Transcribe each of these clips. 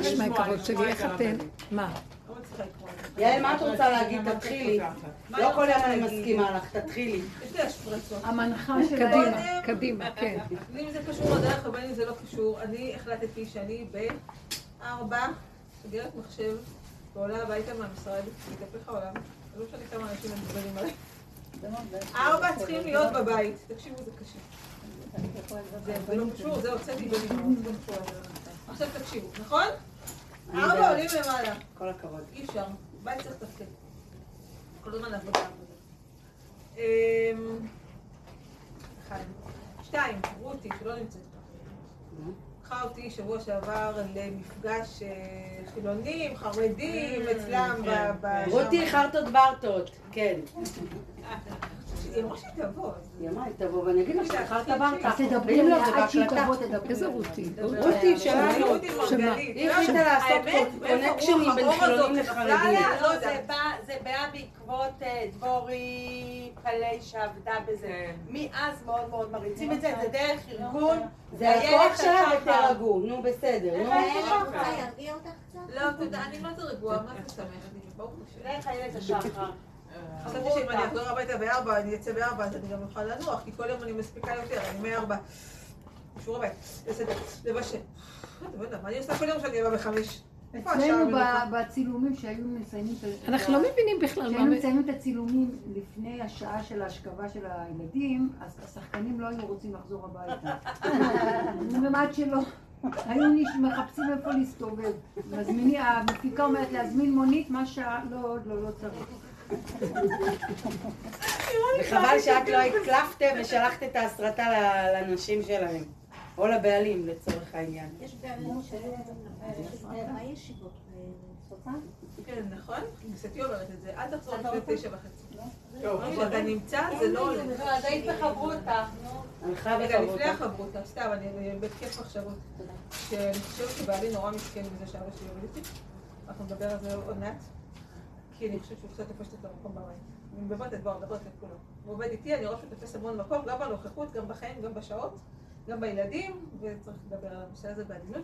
נשמע יקרות שלי, איך אתן? מה? יעל, מה את רוצה להגיד? תתחילי. לא כל יום אני מסכימה לך, תתחילי. יש לי אשפרצות. המנחה של קדימה, קדימה, כן. אם זה קשור לדרך ובין אם זה לא קשור, אני החלטתי שאני בארבע, סוגרת מחשב, ועולה הביתה מהמשרד, מתהפך העולם, לא משנה כמה אנשים מדברים עליי. ארבע צריכים להיות בבית. תקשיבו, זה קשה. זה לא קשור, זה הוצאתי בלימוד. עכשיו תקשיבו, נכון? ארבע עולים למעלה. כל הכבוד. אי אפשר, בית צריך לתפקד. כל הזמן עבודה עבודה. אמ, אחד. שתיים, רותי, שלא נמצאת פה. לקחה אותי שבוע שעבר למפגש אה, חילונים, חרדים, אצלם ב... ב- רותי חרטות ברטות, כן. היא אמרה שהיא תבוא. היא אמרה, היא תבוא ואני אגיד לך שחרטה ברטה. אז תדברי לא, זה עד שהיא. תבוא, תדברי. איזה רותי? רותי שלנו. רותי מרגלית. היא החליטה לעשות האמת, קונקשנים בין חילונים נפלה לחרדים. לה? לא לא. זה בא, זה בא בעקבות אה, דבורי פלאי שעבדה בזה. כן. מאז מאוד מאוד מריצים את זה, זה דרך ארגון. זה הכוח שלה ותירגעו, נו בסדר. נו. לא, תודה, אני מה זה רגועה, מה זה שמח לי, ברוך השם. דרך איילת השחר. חשבתי שאם אני אחזור הביתה בארבע, אני אצא בארבע, אז אני גם אוכל לנוח, כי כל יום אני מספיקה יותר, אני מארבע. שיעור הבית, בסדר, לבשל. יודע, מה אני עושה כל יום שאני באה בחמש? אצלנו בצילומים שהיו מסיימים את ה... אנחנו לא מבינים בכלל מה... כשהיינו מסיימים את הצילומים לפני השעה של ההשכבה של הילדים, אז השחקנים לא היו רוצים לחזור הביתה. עד שלא. היו מחפשים איפה להסתובב. המפיקה אומרת להזמין מונית, מה שעה, לא, עוד לא, לא צריך. וחבל שאת לא הקלפתם ושלחת את ההסרטה לנשים שלהם. או לבעלים לצורך העניין. יש בעלים מה ישיבות? כן, נכון? כניסתי אומרת את זה, אל תחזור לפני תשע וחצי. כשאתה נמצא, זה לא עולה. אז היית בחברות אותך, נו. הלכה רגע, לפני בחברותה. החברותה, סתם, אני בהתקף מחשבות. שאני חושבת שבעלי נורא מסכן מזה שאבא שלי יורד איתי. אנחנו נדבר על זה עוד מעט. כי אני חושבת שהוא קצת תופס את המקום במים. אני באמת את כבר מדברת את כולו. הוא עובד איתי, אני רואה שהוא תופס המון מקום, גם בנוכחות, גם בחיים, גם בשעות, גם בילדים, וצריך לדבר על הנושא הזה בעדינות.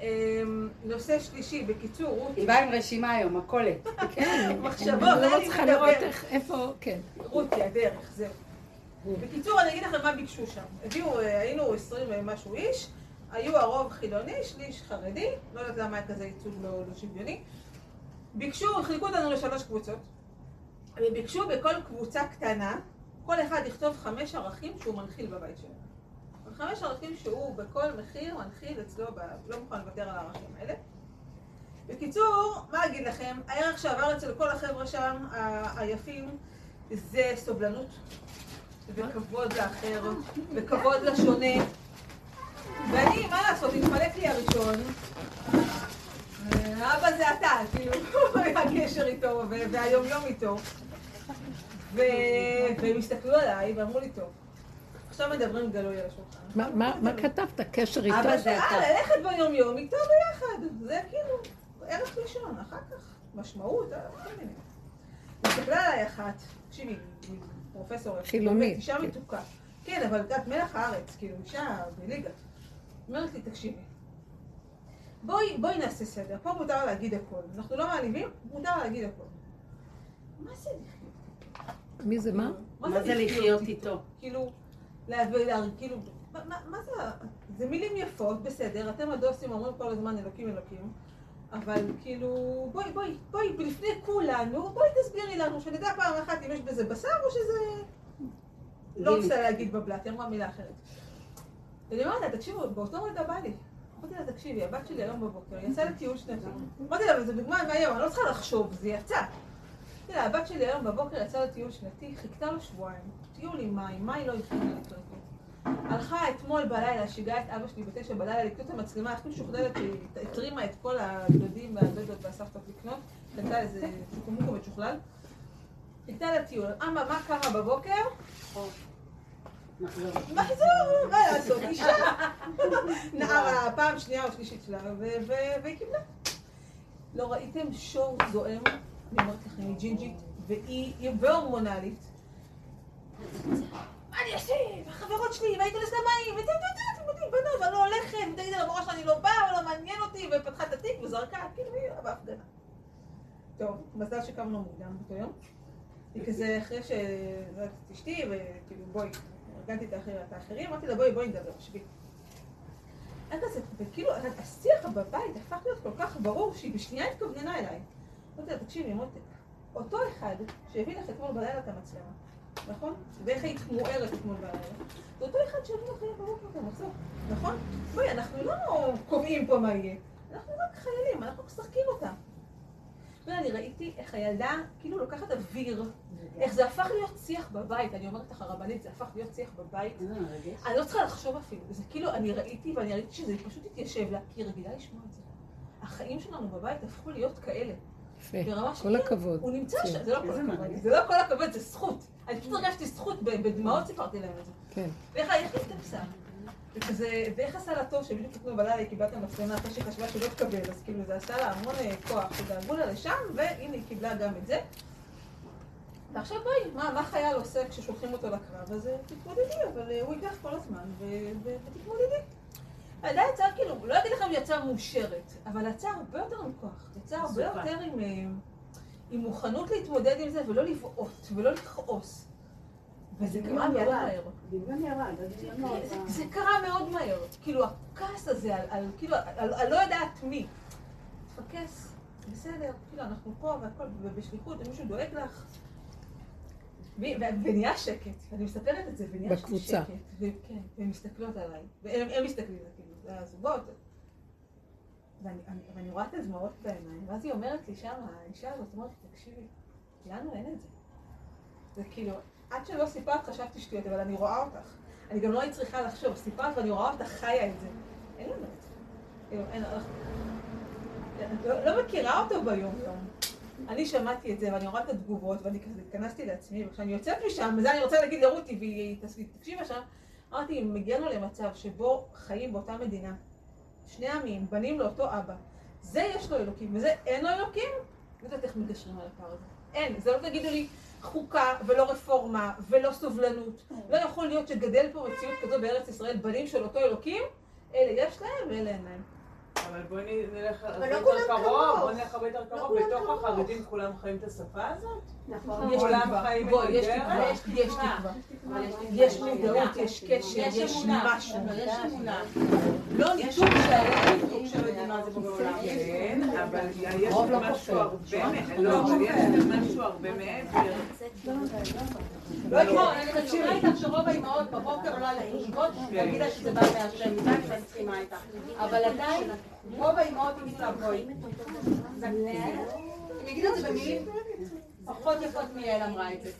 אמ, נושא שלישי, בקיצור, רות, היא באה עם רשימה היום, מכולת. מחשבות, אני לא צריכה. לראות איפה, כן. רותי, הדרך, זהו. בקיצור, אני אגיד לכם מה ביקשו שם. הביאו, אה, היינו עשרים ומשהו איש, היו הרוב חילוני, שליש חרדי, לא יודעת למה היה כזה ייצוג לא, לא שוויוני. ביקשו, חילקו אותנו לשלוש קבוצות, וביקשו בכל קבוצה קטנה, כל אחד יכתוב חמש ערכים שהוא מנחיל בבית שלו. חמש ערכים שהוא בכל מחיר מנחיל אצלו, ב... לא מוכן לוותר על הערכים האלה. בקיצור, מה אגיד לכם? הערך שעבר אצל כל החבר'ה שם, ה- היפים, זה סובלנות, וכבוד לאחר, וכבוד לשונה. ואני, מה לעשות, התחלק לי הראשון. אה, אבא זה אתה, כאילו, היה קשר איתו, ו- והיום-יום איתו. והם הסתכלו עליי ואמרו לי, טוב, עכשיו מדברים גלוי על השולחן. מה- כתבת? קשר איתו? אבא זה אה, אתה. ללכת ביום-יום איתו ביחד, זה כאילו ערך ראשון, אחר כך משמעות, אה, כל מיני. הסתכלה עליי אחת, תקשיבי, היא פרופסורית, חילונית, אישה כן. מתוקה. כן, אבל את מלח הארץ, כאילו, אישה בליגה. אומרת לי, תקשיבי, בואי, בואי נעשה סדר, פה מותר להגיד הכל. אנחנו לא מעליבים, מותר להגיד הכל. מה זה לחיות? מי זה מה? מה זה לחיות איתו? כאילו, כאילו, מה, זה, זה מילים יפות, בסדר, אתם הדוסים אומרים כל הזמן אלוקים אלוקים, אבל כאילו, בואי, בואי, בואי, לפני כולנו, בואי תסבירי לנו, שנדע פעם אחת אם יש בזה בשר או שזה... לא. רוצה להגיד בבלת, היא אמרה מילה אחרת. ואני אומרת לה, תקשיבו, באותו רגע בא לי. אמרתי לה, תקשיבי, הבת שלי היום בבוקר יצאה לטיול שנתי. אמרתי לה, זו דוגמה מהיום, אני לא צריכה לחשוב, זה יצא. אמרתי לה, הבת שלי היום בבוקר יצאה לטיול שנתי, חיכתה לו שבועיים. טיול עם מים, היא לא הכינה לקראת? הלכה אתמול בלילה, שיגעה את אבא שלי בתשע בלילה לקנות את המצלמה, הכי משוכללת, היא התרימה את כל הדודים והדודות והסבתות לקנות, קנתה איזה צ'וקומוקו משוכלל. חיכתה לטיול. אמה, מה קרה בבוקר? נחזור. מחזור, מה לעשות, אישה. נערה, פעם שנייה או שלישית שלה, והיא קיבלה. לא ראיתם שור זועם? אני אומרת לכם, היא ג'ינג'ית, והיא היא והורמונלית. מה אני אעשה? החברות שלי, והייתי לסמים, וזה, וזה, אתם יודעים. בנות, ואני לא הולכת, ותגידי למורה שאני לא באה, ולא מעניין אותי, ופתחה את התיק וזרקה, כאילו היא בהפגנה. טוב, מזל שקמנו מוקדם באותו יום. היא כזה, אחרי ש... לא אשתי, וכאילו בואי, ארגנתי את האחרים, את האחרים, אמרתי לה בואי, בואי נדבר, שבי. וכאילו, השיח בבית הפך להיות כל כך ברור שהיא בשנייה התכווננה אליי. אמרתי לה, תקשיבי, אותו אחד שהביא לך אתמול בלילה את המצלמה, נכון? ואיך היית מוארת אתמול בלילה, זה אותו אחד שהביא לך בבוקר את המצלמה, נכון? בואי, אנחנו לא קובעים פה מה יהיה, אנחנו רק חיילים, אנחנו משחקים אותה. ואני ראיתי איך הילדה כאילו לוקחת אוויר, איך זה הפך להיות שיח בבית, אני אומרת לך הרבנית, זה הפך להיות שיח בבית. אני לא צריכה לחשוב אפילו, זה כאילו, אני ראיתי ואני ראיתי שזה פשוט התיישב לה, כי היא רגילה לשמוע את זה. החיים שלנו בבית הפכו להיות כאלה. יפה. כל הכבוד. הוא נמצא. שם, זה לא כל הכבוד, זה לא כל הכבוד, זה זכות. אני פשוט הרגשתי זכות, בדמעות סיפרתי להם את זה. כן. ואיך איך היא התכנסה. וכזה, ואיך עשה לה טוב שבדיוק אתמול בלילה היא קיבלה את המצלמה אחרי שהיא חשבה שלא תקבל, אז כאילו זה עשה לה המון אה, כוח, שדאגו לה לשם, והנה היא קיבלה גם את זה. ועכשיו בואי, מה, מה חייל עושה כששולחים אותו לקרב? אז אה, תתמודדי, אבל אה, הוא ייקח כל הזמן, ותתמודדי. הילדה יצאה כאילו, לא אגיד לכם יצאה מאושרת, אבל יצאה הרבה יותר עם כוח, יצאה הרבה. יותר עם, עם מוכנות להתמודד עם זה ולא לבעוט ולא לכעוס. וזה קרה מאוד מהר. הדמיון זה- זה קרה מאוד מהר. כאילו, הכעס הזה על, על כאילו, על, על לא יודעת מי. תפקס, בסדר, כאילו, אנחנו פה והכל, ובשליחות, ומישהו דואג לך. ונהיה שקט, אני מספרת את זה, ונהיה שם בקבוצה. שקט. וכן, והן מסתכלות עליי. והם הם מסתכלים, כאילו, זה הזוגות. ואני, אני, ואני רואה את הדמעות בעיניים, ואז היא אומרת לי שם, האישה הזאת אומרת לי, תקשיבי, לנו אין את זה. זה כאילו, עד שלא סיפרת חשבתי שטויות, אבל אני רואה אותך. אני גם לא היית צריכה לחשוב, סיפרת ואני רואה אותך חיה את זה. אין לנו את זה. כאילו, לא, לא מכירה אותו ביום יום. אני שמעתי את זה ואני רואה את התגובות ואני כזה התכנסתי לעצמי וכשאני יוצאת משם, וזה אני רוצה להגיד לרותי והיא תקשיבה שם, אמרתי אם הגענו למצב שבו חיים באותה מדינה, שני עמים, בנים לאותו אבא, זה יש לו אלוקים וזה אין לו אלוקים, לא יודעת איך מגשרים על הפער הזה. אין, זה לא תגידו לי חוקה ולא רפורמה ולא סובלנות. לא יכול להיות שגדל פה מציאות כזו בארץ ישראל, בנים של אותו אלוקים, אלה יש להם ואלה אין להם. אבל בואי נלך הרבה לא יותר כולם קרוב. בואי נלך הרבה יותר קרוב, בתוך. החרדים כולם חיים את השפה הזאת? נכון. יש תקווה, יש? תקווה, יש יש תקווה. יש מודעות, יש קשר, יש. משהו. יש אמונה. לא ניתוק שהיה. ניתוק שלא יודעים מה זה בורא עולם. כן, אבל יש לא משהו. הרבה מעבר, לא, אבל יש משהו הרבה מעבר. לא כמו. אני מסכימה איתך שרוב האימהות בבוקר עולה לחושבות, להגיד לה שזה בא מהשם, זה אני מסכימה איתך. אבל עדיין, רוב האימהות יגידו לה בואי. יגידו את זה במילים פחות יפות מיעל אמרה את זה.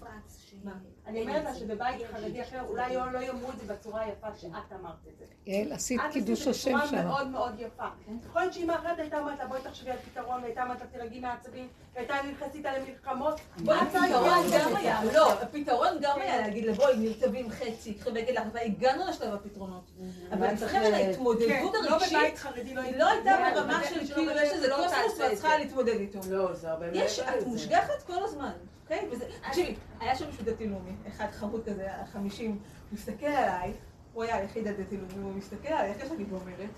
אני אומרת לה שבבית חרדי אחר אולי לא לא יאמרו את זה בצורה היפה שאת אמרת את זה. יעל, עשית את קידוש עשית את השם זה בצורה שם. מאוד מאוד יפה. יכול להיות שאמא אחרת הייתה אומרת לה בואי תחשבי על פתרון, והייתה אומרת לה תירגעי מעצבים, והייתה נכנסת איתה למלחמות. בואי, את הפתרון גם היה, לא, הפתרון גם היה להגיד לה בואי נרטבים חצי, בגד לך, והגענו לשלב הפתרונות. אבל אצלכם על ההתמודדות לא בבית הרגשית, חרדי לא היא לא הייתה כן, ברמה של שלא כאילו יש איזה לא קוסמוס תעשה ואת את צריכה. להתמודד איתו. לא, זה הרבה מעבר יש, את. מושגחת כל הזמן, אוקיי? וזה, תקשיבי, היה שם מישהו דתי לאומי, אחד חמוד כזה, חמישים, מסתכל עליי, הוא היה היחיד הדתי לאומי, הוא מסתכל עליי, איך אני גומרת?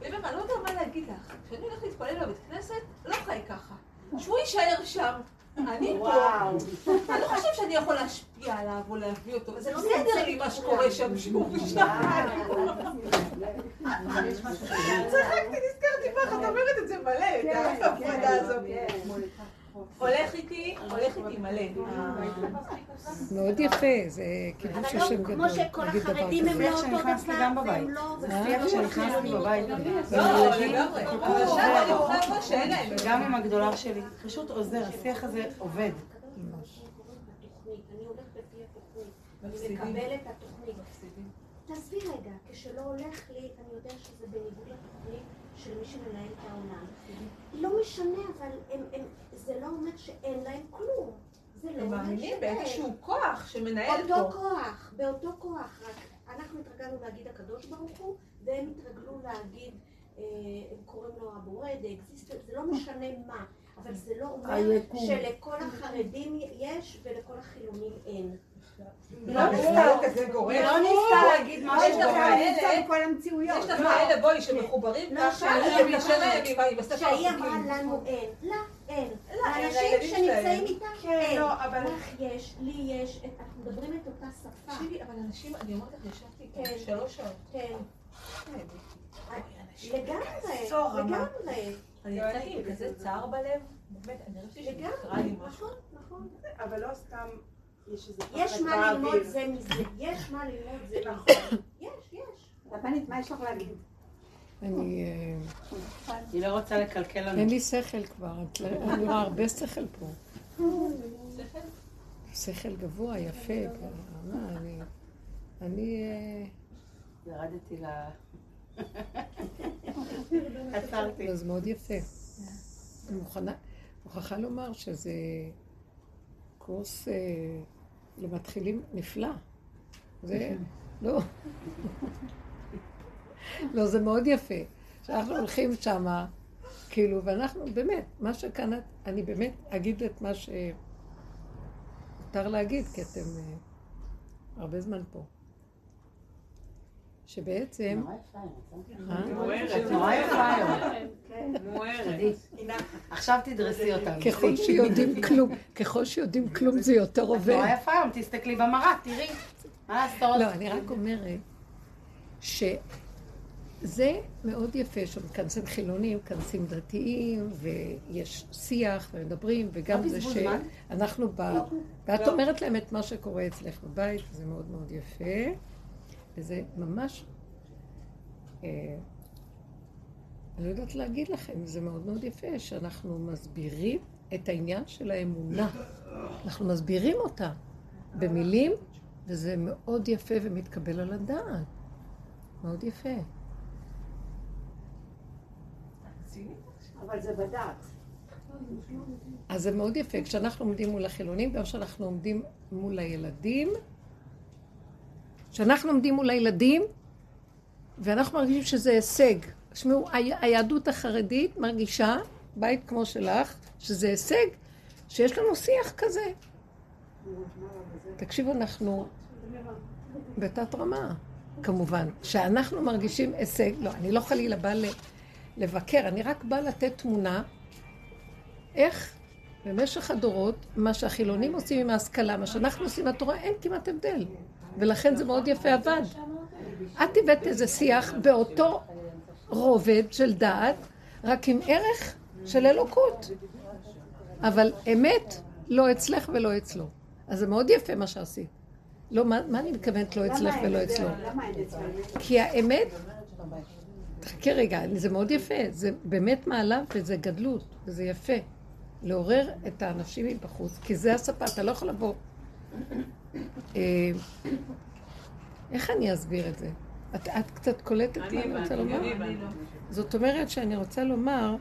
ואומר, אני לא יודע מה להגיד לך, כשאני הולכת להתפלל בבית כנסת, לא חי ככה. שהוא יישאר שם. אני פה, אני לא חושב שאני יכול להשפיע עליו או להביא אותו, זה בסדר לי מה שקורה שם, שהוא שם. צחקתי, נזכרתי בך, את אומרת את זה מלא, את ההפרדה הזאת. הולך איתי, הולך איתי מלא. מאוד יפה, זה קידוש השם לא, גדול. כמו שכל החרדים הם. לא אותו שנכנסתי דבר, בבית. והם לא... שנכנסתי בבית. לא, לגמרי. אבל שם היו חבר'ה שאין להם. גם עם הגדולה שלי. פשוט עוזר, השיח הזה עובד. אני. מקבלת התוכנית. תעזבי רגע, כשלא הולך לי, אני יודע שזה בניגוד לתוכנית של מי שמנהל את העולם. לא משנה, אבל הם, הם, זה לא אומר שאין להם כלום. זה לא הם אומר מאמינים שאין. באיזשהו כוח שמנהל אותו פה. כוח, באותו כוח, רק אנחנו התרגלנו להגיד הקדוש ברוך הוא, והם התרגלו להגיד, אה, הם קוראים לו הבורא, existence, זה לא משנה מה, אבל זה לא אומר. שלכל החרדים יש ולכל החילונים אין. לא ניסתה, לא להגיד יש משהו המציאויות. יש לך כאלה, בואי, שמחוברים לא, ככה, שהיא אמרה הספר שהיא. אמרה לנו אין. לה אין. לאנשים שנמצאים. איתה כן, אין. לא, אבל- לך יש, לי יש, אנחנו מדברים את אותה שפה. תקשיבי, אבל אנשים, אני אומרת לך, ישבתי כן. שלוש שעות. כן. אנשים, לגמרי, עשור רמה. לגמרי. אני יצאתי עם כזה צער בלב, באמת, אני הרגשתי שקרה לי לגמרי, משהו. נכון, נכון. אבל לא סתם יש מה ללמוד. זה מזה, יש מה ללמוד זה נכון. יש, יש. רבנית, מה יש לך להגיד? אני... אה, היא לא רוצה לקלקל לנו. אין לי שכל כבר, את לא- אני רואה הרבה שכל פה. שכל גבוה, יפה, ברמה, אני... אני... אה, ירדתי ל... עצרתי. לא, זה מאוד יפה. אני מוכנה, מוכרחה לומר שזה קורס אה, למתחילים נפלא. זה, לא. לא, זה מאוד יפה. שאנחנו הולכים שמה, כאילו, ואנחנו, באמת, מה שכאן, אני באמת אגיד את מה שמותר להגיד, כי אתם אה, הרבה זמן פה. שבעצם... אה? נורא יפה היום. מוארת. עכשיו תדרסי אותנו. ככל שיודעים כלום, ככל שיודעים כלום זה יותר את עובד. נורא יפה היום, תסתכלי במראה, תראי. מה לעשות? לא, אני רק אומרת שזה מאוד יפה שמתכנסים חילונים, מתכנסים דתיים, ויש שיח ומדברים, וגם לא זה. שאנחנו ב... ואת אומרת להם את מה שקורה אצלך בבית, וזה מאוד מאוד יפה, וזה ממש... אה, אני לא יודעת להגיד לכם, זה מאוד מאוד יפה שאנחנו מסבירים את העניין של האמונה. אנחנו מסבירים אותה במילים, וזה מאוד יפה ומתקבל על הדעת. מאוד יפה. אבל זה בדעת. אז זה מאוד יפה. כשאנחנו עומדים מול החילונים, גם כשאנחנו עומדים מול הילדים, כשאנחנו עומדים מול הילדים, ואנחנו מרגישים שזה הישג. תשמעו, היהדות החרדית מרגישה, בית כמו שלך, שזה הישג, שיש לנו שיח כזה. תקשיבו, אנחנו בתת רמה, כמובן. שאנחנו מרגישים הישג, לא, אני לא חלילה באה לבקר, אני רק באה לתת תמונה איך במשך הדורות, מה שהחילונים עושים עם ההשכלה, מה שאנחנו עושים עם התורה, אין כמעט הבדל. ולכן זה מאוד יפה עבד. את הבאת איזה שיח באותו רובד של דעת, רק עם ערך של אלוקות. אבל אמת לא אצלך ולא אצלו. אז זה מאוד יפה מה שעשית. לא, מה, מה אני מתכוונת לא אצלך ולא אצלו? כי האמת, תחכה רגע, זה מאוד יפה, זה באמת מעלה וזה גדלות, וזה יפה. לעורר את האנשים מבחוץ, כי זה הספה, אתה לא יכול לבוא. אה, איך אני אסביר את זה? את, את קצת קולטת מה אני רוצה לומר? זאת אומרת שאני רוצה לומר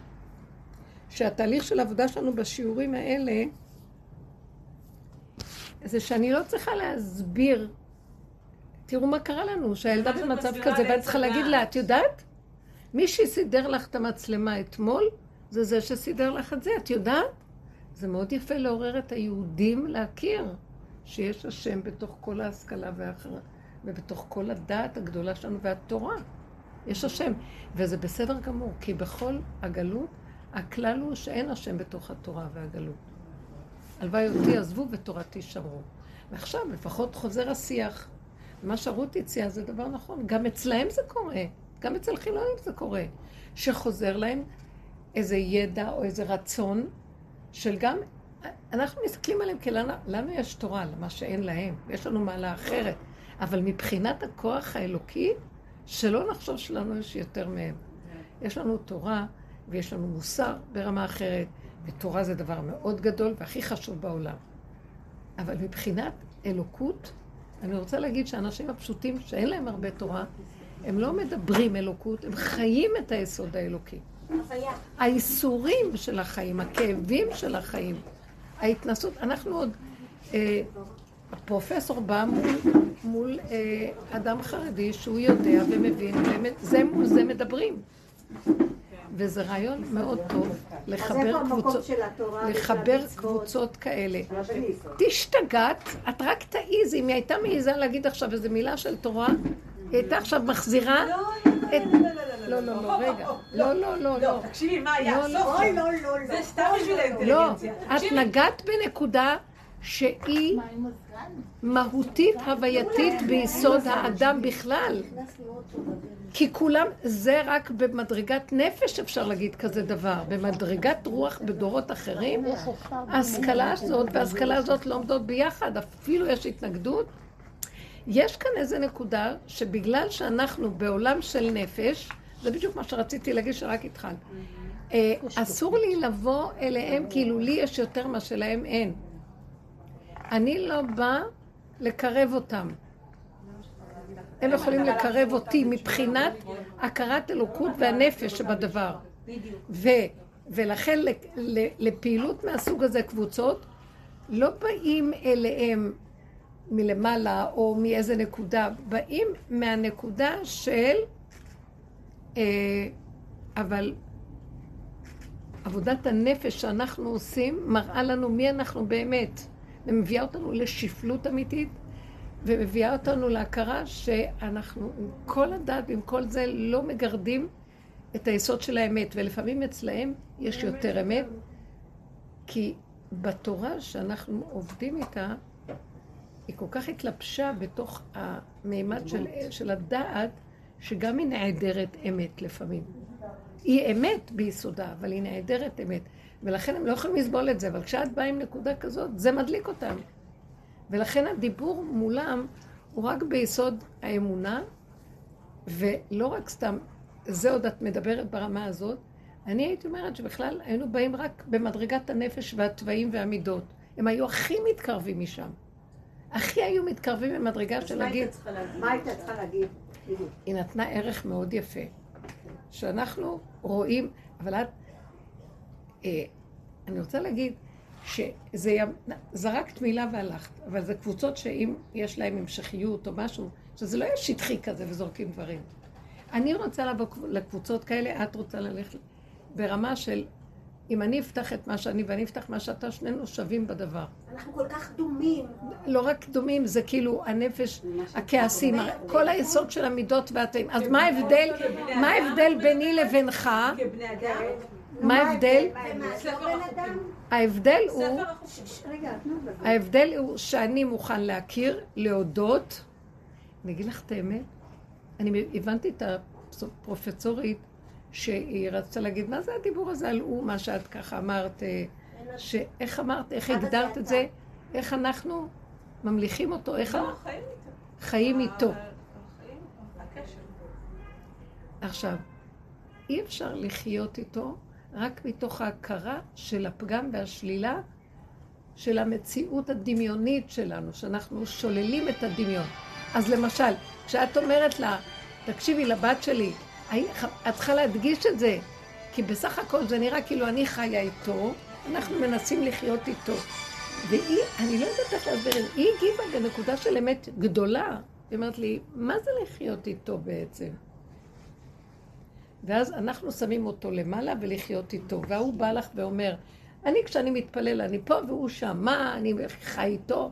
שהתהליך של העבודה שלנו בשיעורים האלה זה שאני לא צריכה להסביר. תראו מה קרה לנו, שהילדה במצב כזה, ואת צריכה. להגיד לה, את יודעת? מי שסידר לך את המצלמה אתמול, זה זה שסידר לך את זה, את יודעת? זה מאוד יפה לעורר את היהודים להכיר שיש השם בתוך כל ההשכלה והאחרה, ובתוך כל הדעת הגדולה שלנו והתורה. יש השם, וזה בסדר גמור, כי בכל הגלות, הכלל הוא שאין השם בתוך התורה והגלות. הלוואי אותי עזבו ותורתי שמרו. ועכשיו לפחות חוזר השיח. מה שרות הציעה זה דבר נכון, גם אצלהם זה קורה, גם אצל חילונים זה קורה, שחוזר להם איזה ידע או איזה רצון של גם, אנחנו מסתכלים עליהם כי לנו, לנו יש תורה, למה שאין להם, יש לנו מעלה אחרת, אבל מבחינת הכוח האלוקי, שלא נחשוב שלנו יש יותר מהם. יש לנו תורה ויש לנו מוסר ברמה אחרת, ותורה זה דבר מאוד גדול והכי חשוב בעולם. אבל מבחינת אלוקות, אני רוצה להגיד שהאנשים הפשוטים שאין להם הרבה תורה, הם לא מדברים אלוקות, הם חיים את היסוד האלוקי. האיסורים של החיים, הכאבים של החיים, ההתנסות, אנחנו עוד, אה, הפרופסור בא מול, מול אה, אדם חרדי שהוא יודע ומבין, זה מול זה מדברים. וזה רעיון מאוד טוב לחבר קבוצות, לחבר? קבוצות כאלה. תשתגעת, את רק תעיזי, אם היא הייתה מעיזה להגיד עכשיו איזו מילה של תורה, היא הייתה עכשיו מחזירה את... לא, לא, לא, רגע. לא, לא, לא, לא, לא. תקשיבי, מה היה? לא, לא. אוי. לא, לא, לא. זה סתם בשביל לא, האינטליגנציה. את נגעת בנקודה שהיא מהותית, הווייתית ביסוד האדם בכלל. כי כולם, זה רק במדרגת נפש אפשר להגיד כזה דבר. במדרגת רוח בדורות אחרים, ההשכלה הזאת וההשכלה הזאת לא עומדות ביחד, אפילו יש התנגדות. יש כאן איזה נקודה שבגלל שאנחנו בעולם של נפש, זה בדיוק מה שרציתי להגיד שרק התחלת. אה, אסור לי לבוא אליהם כאילו לי יש יותר מה שלהם אין. אני לא באה לקרב אותם. הם יכולים לקרב אותי מבחינת הכרת אלוקות והנפש שבדבר. ו, ולכן לפעילות מהסוג הזה קבוצות, לא באים אליהם מלמעלה או מאיזה נקודה, באים מהנקודה של, אבל עבודת הנפש שאנחנו עושים מראה לנו מי אנחנו באמת, ומביאה אותנו לשפלות אמיתית, ומביאה אותנו להכרה שאנחנו עם כל הדת ועם כל זה לא מגרדים את היסוד של האמת, ולפעמים אצלהם יש יותר אמת, כי בתורה שאנחנו עובדים איתה, היא כל כך התלבשה בתוך המימד של, של הדעת, שגם היא נעדרת אמת לפעמים. היא אמת ביסודה, אבל היא נעדרת אמת. ולכן הם לא יכולים לסבול את זה, אבל כשאת באה עם נקודה כזאת, זה מדליק אותם. ולכן הדיבור מולם הוא רק ביסוד האמונה, ולא רק סתם, זה עוד את מדברת ברמה הזאת. אני הייתי אומרת שבכלל היינו באים רק במדרגת הנפש והתוואים והמידות. הם היו הכי מתקרבים משם. הכי היו מתקרבים במדרגה של להגיד, מה היית צריכה להגיד? היא נתנה ערך מאוד יפה. שאנחנו רואים, אבל את, אה, אני רוצה להגיד שזה, זרקת מילה והלכת, אבל זה קבוצות שאם יש להם המשכיות או משהו, שזה לא יהיה שטחי כזה וזורקים דברים. אני רוצה לבוא לקבוצות כאלה, את רוצה ללכת ברמה של, אם אני אפתח את מה שאני ואני אפתח מה שאתה, שנינו שווים בדבר. אנחנו כל כך דומים. לא רק דומים, זה כאילו הנפש, הכעסים, כל היסוד של המידות והתאים. אז מה ההבדל, מה ההבדל ביני לבינך? כבני אדם, מה ההבדל? לא החוקים. אדם? ההבדל הוא. ההבדל הוא שאני מוכן להכיר, להודות. אני אגיד לך את האמת, אני הבנתי את הפרופסורית שהיא רצתה להגיד, מה זה הדיבור הזה על הוא, מה שאת ככה אמרת, אה, שאיך אמרת, איך הגדרת את. זה, איך אנחנו ממליכים אותו, איך לא, אנחנו חיים איתו. חיים איתו. עכשיו, אי אפשר לחיות איתו רק מתוך ההכרה של הפגם והשלילה של המציאות הדמיונית שלנו, שאנחנו שוללים את הדמיון. אז למשל, כשאת אומרת לה, תקשיבי לבת שלי, את צריכה להדגיש את זה, כי בסך הכל זה נראה כאילו אני חיה איתו, אנחנו מנסים לחיות איתו. והיא, אני לא יודעת איך להסביר היא הגיבה בנקודה של אמת גדולה. היא אומרת לי, מה זה לחיות איתו בעצם? ואז אנחנו שמים אותו למעלה ולחיות איתו. וההוא בא לך ואומר, אני כשאני מתפלל, אני פה והוא שם, מה, אני חי איתו?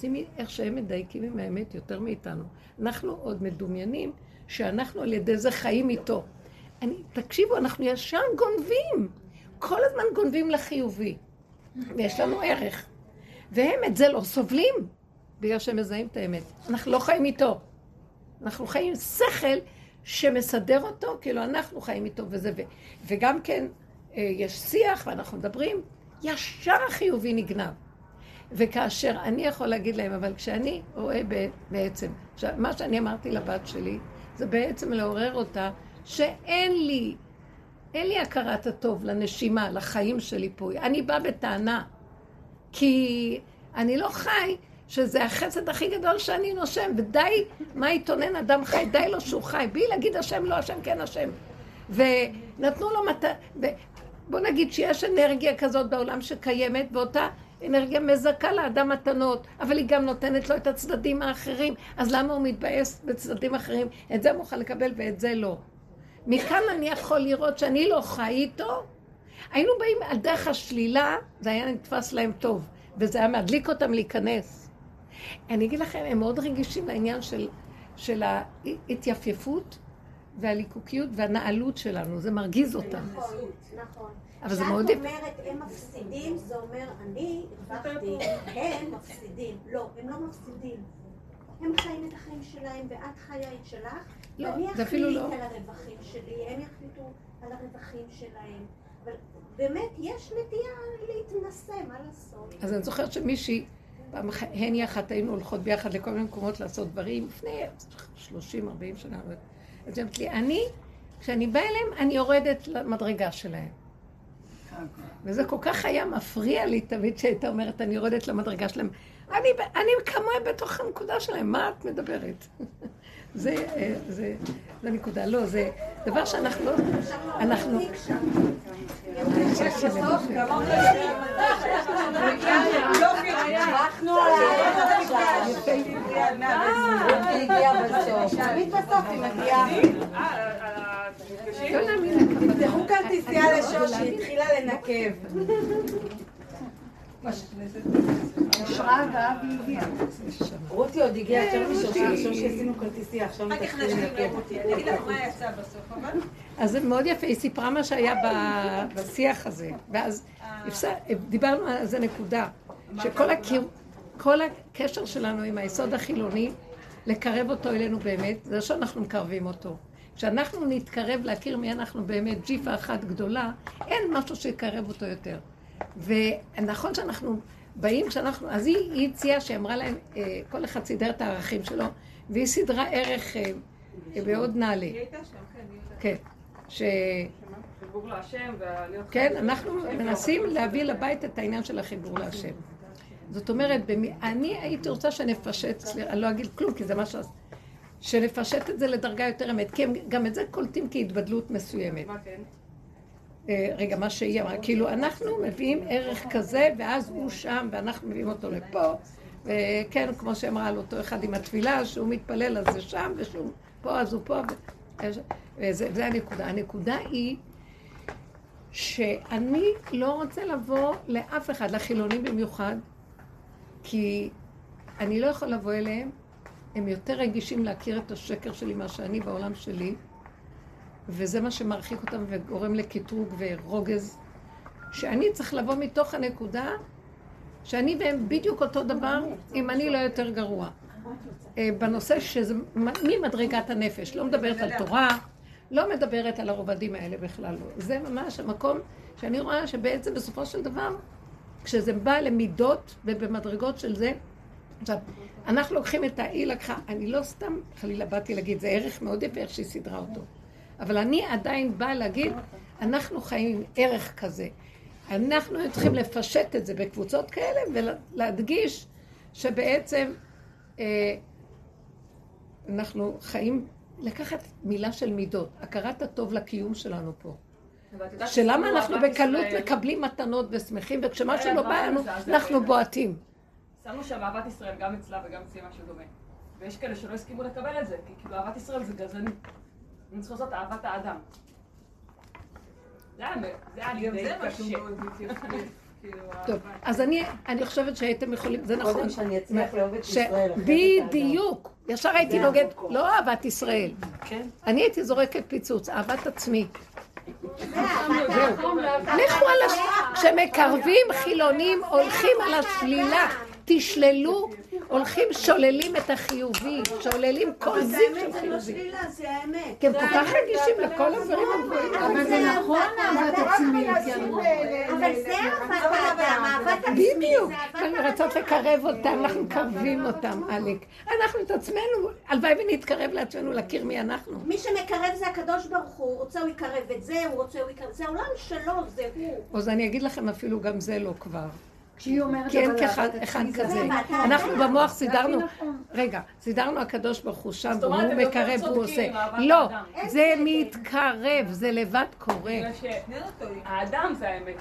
שימי איך שהם מדייקים עם האמת יותר מאיתנו. אנחנו עוד מדומיינים שאנחנו על ידי זה חיים איתו. אני, תקשיבו, אנחנו ישר גונבים. כל הזמן גונבים לחיובי. ויש לנו ערך. והם את זה לא סובלים, בגלל שהם מזהים את האמת. אנחנו לא חיים איתו. אנחנו חיים עם שכל שמסדר אותו, כאילו אנחנו חיים איתו וזה, ו, וגם כן אה, יש שיח ואנחנו מדברים, ישר החיובי נגנב. וכאשר אני יכול להגיד להם, אבל כשאני רואה בעצם, מה שאני אמרתי לבת שלי, זה בעצם לעורר אותה שאין לי, אין לי הכרת הטוב לנשימה, לחיים שלי פה. אני באה בטענה, כי אני לא חי, שזה החסד הכי גדול שאני נושם, ודי, מה יתונן אדם חי? די לו שהוא חי, בלי להגיד השם לא השם, כן השם. ונתנו לו. ו... בוא נגיד שיש אנרגיה כזאת בעולם שקיימת, ואותה אנרגיה מזכה לאדם מתנות, אבל היא גם נותנת לו את הצדדים האחרים, אז למה הוא מתבאס בצדדים אחרים? את זה מוכן לקבל ואת זה לא. מכאן אני יכול לראות שאני לא חי איתו. היינו באים על דרך השלילה, זה היה נתפס להם טוב, וזה היה מדליק אותם להיכנס. אני אגיד לכם, הם מאוד רגישים לעניין של, של ההתייפייפות והליקוקיות והנעלות שלנו, זה מרגיז אותם. נכון, נכון. אבל זה מאוד כשאת אומרת הם מפסידים, זה אומר אני הרווחתי, הם מפסידים. לא, הם לא מפסידים. הם חיים את החיים שלהם ואת חיה את שלך, לא, זה אפילו אחליט לא. על הרווחים שלי, הם יחליטו על הרווחים שלהם. אבל באמת יש נטייה להתנשא, מה לעשות? אז אני זוכרת שמישהי, פעם הן יחד היינו הולכות ביחד לכל מיני מקומות לעשות דברים, לפני 30-40 שנה. אז היא אמרת לי, אני, כשאני באה אליהם, אני יורדת למדרגה שלהם. וזה כל כך היה מפריע לי תמיד שהייתה אומרת, אני יורדת למדרגה שלהם. אני, אני כמוהם בתוך הנקודה שלהם, מה את מדברת? זה, אה, זה, זה נקודה, לא, זה דבר שאנחנו לא, אנחנו, אנחנו על היא הגיעה בסוף. תמיד בסוף היא מגיעה. לא תפתחו כרטיסייה לשושי, התחילה לנקב. אושרה ואבי הגיע. רותי עוד הגיעה, עכשיו משושי, שושי כרטיסייה, עכשיו מתחילים לנקב. אז זה מאוד יפה, היא סיפרה מה שהיה בשיח הזה, ואז דיברנו על איזה נקודה, שכל הקיר, כל הקשר שלנו עם היסוד החילוני, לקרב אותו אלינו באמת, זה שאנחנו מקרבים אותו. כשאנחנו נתקרב להכיר מי אנחנו באמת, ג'יפה אחת גדולה, אין משהו שיקרב אותו יותר. ונכון שאנחנו באים, כשאנחנו, אז היא, היא הציעה שאמרה להם, אה, כל אחד סידר את הערכים שלו, והיא סידרה ערך אה, אה, מאוד נעלה. היא הייתה שם, כן, היא הייתה. כן, ש... חיבור להשם. כן, אנחנו מנסים להביא לבית את העניין של החיבור להשם. זאת אומרת, במי- אני הייתי רוצה שנפשט, סליחה, אני לא אגיד כלום, כי זה מה ש... שנפשט את זה לדרגה יותר אמת, כי הם גם את זה קולטים כהתבדלות מסוימת. מה כן? אה, רגע, מה שהיא אמרה, כאילו אנחנו מביאים ערך כזה, ואז הוא שם, ואנחנו מביאים אותו לפה, וכן, כמו שאמרה על אותו אחד עם התפילה, שהוא מתפלל אז זה שם, ושהוא פה אז הוא פה, וזה, זה הנקודה. הנקודה היא שאני לא רוצה לבוא לאף אחד, לחילונים במיוחד, כי אני לא יכול לבוא אליהם, הם יותר רגישים להכיר את השקר שלי מה שאני בעולם שלי, וזה מה שמרחיק אותם וגורם לקטרוג ורוגז, שאני צריך לבוא מתוך הנקודה שאני והם בדיוק אותו דבר, אם אני לא יותר גרוע. אה, בנושא שזה ממדרגת הנפש, לא מדברת על תורה, לא מדברת על הרובדים האלה בכלל לא. זה ממש המקום שאני רואה שבעצם בסופו של דבר, כשזה בא למידות ובמדרגות של זה, עכשיו, אנחנו לוקחים את ה... היא לקחה, אני לא סתם חלילה באתי להגיד, זה ערך מאוד יפה איך שהיא סידרה אותו. אבל אני עדיין באה להגיד, אנחנו חיים עם ערך כזה. אנחנו צריכים לפשט את זה בקבוצות כאלה ולהדגיש שבעצם אה, אנחנו חיים, לקחת מילה של מידות, הכרת הטוב לקיום שלנו פה. שלמה אנחנו בקלות מקבלים מתנות ושמחים, וכשמשהו כן, לא מה בא לנו? אנחנו בועטים. שמנו שם אהבת ישראל גם אצלה וגם אצלי משהו דומה. ויש כאלה שלא הסכימו לקבל את זה, כי כאילו אהבת ישראל זה גזעני. אני צריכה לעשות אהבת האדם. זה היה לי די קשה. מתייחס. כאילו, טוב. אז אני, אני חושבת שהייתם יכולים, זה נכון. קודם שאני אצליח לאהוב את ישראל. בדיוק. ישר הייתי נוגד. לא אהבת ישראל. כן. אני הייתי זורקת פיצוץ, אהבת עצמי. לכו על הש... כשמקרבים חילונים, הולכים על השלילה. תשללו, הולכים שוללים את החיובי, שוללים כל זיו של חיובי. שלילה, זה האמת. כי הם כל כך רגישים לכל הדברים הגבוהים. אבל זה נכון אהבת עצמית, אבל זה אהבת האדם, אהבת עצמי. בדיוק. זה האדם. רצות לקרב אותם, אנחנו מקרבים אותם, עלק. אנחנו את עצמנו, הלוואי ונתקרב לעצמנו להכיר מי אנחנו. מי שמקרב זה הקדוש ברוך הוא, הוא רוצה הוא יקרב את זה, הוא רוצה הוא יקרב, זה העולם שלו, זה הוא. אז אני אגיד לכם אפילו גם זה לא כבר. כשהיא אומרת כי אין אחד כזה. אנחנו במוח זה סידרנו, נכון. רגע, סידרנו הקדוש ברוך הוא שם, והוא יותר מקרב, צודקים עושה. לא, האדם. זה מתקרב, זה לבד קורה. שהאדם זה האמת.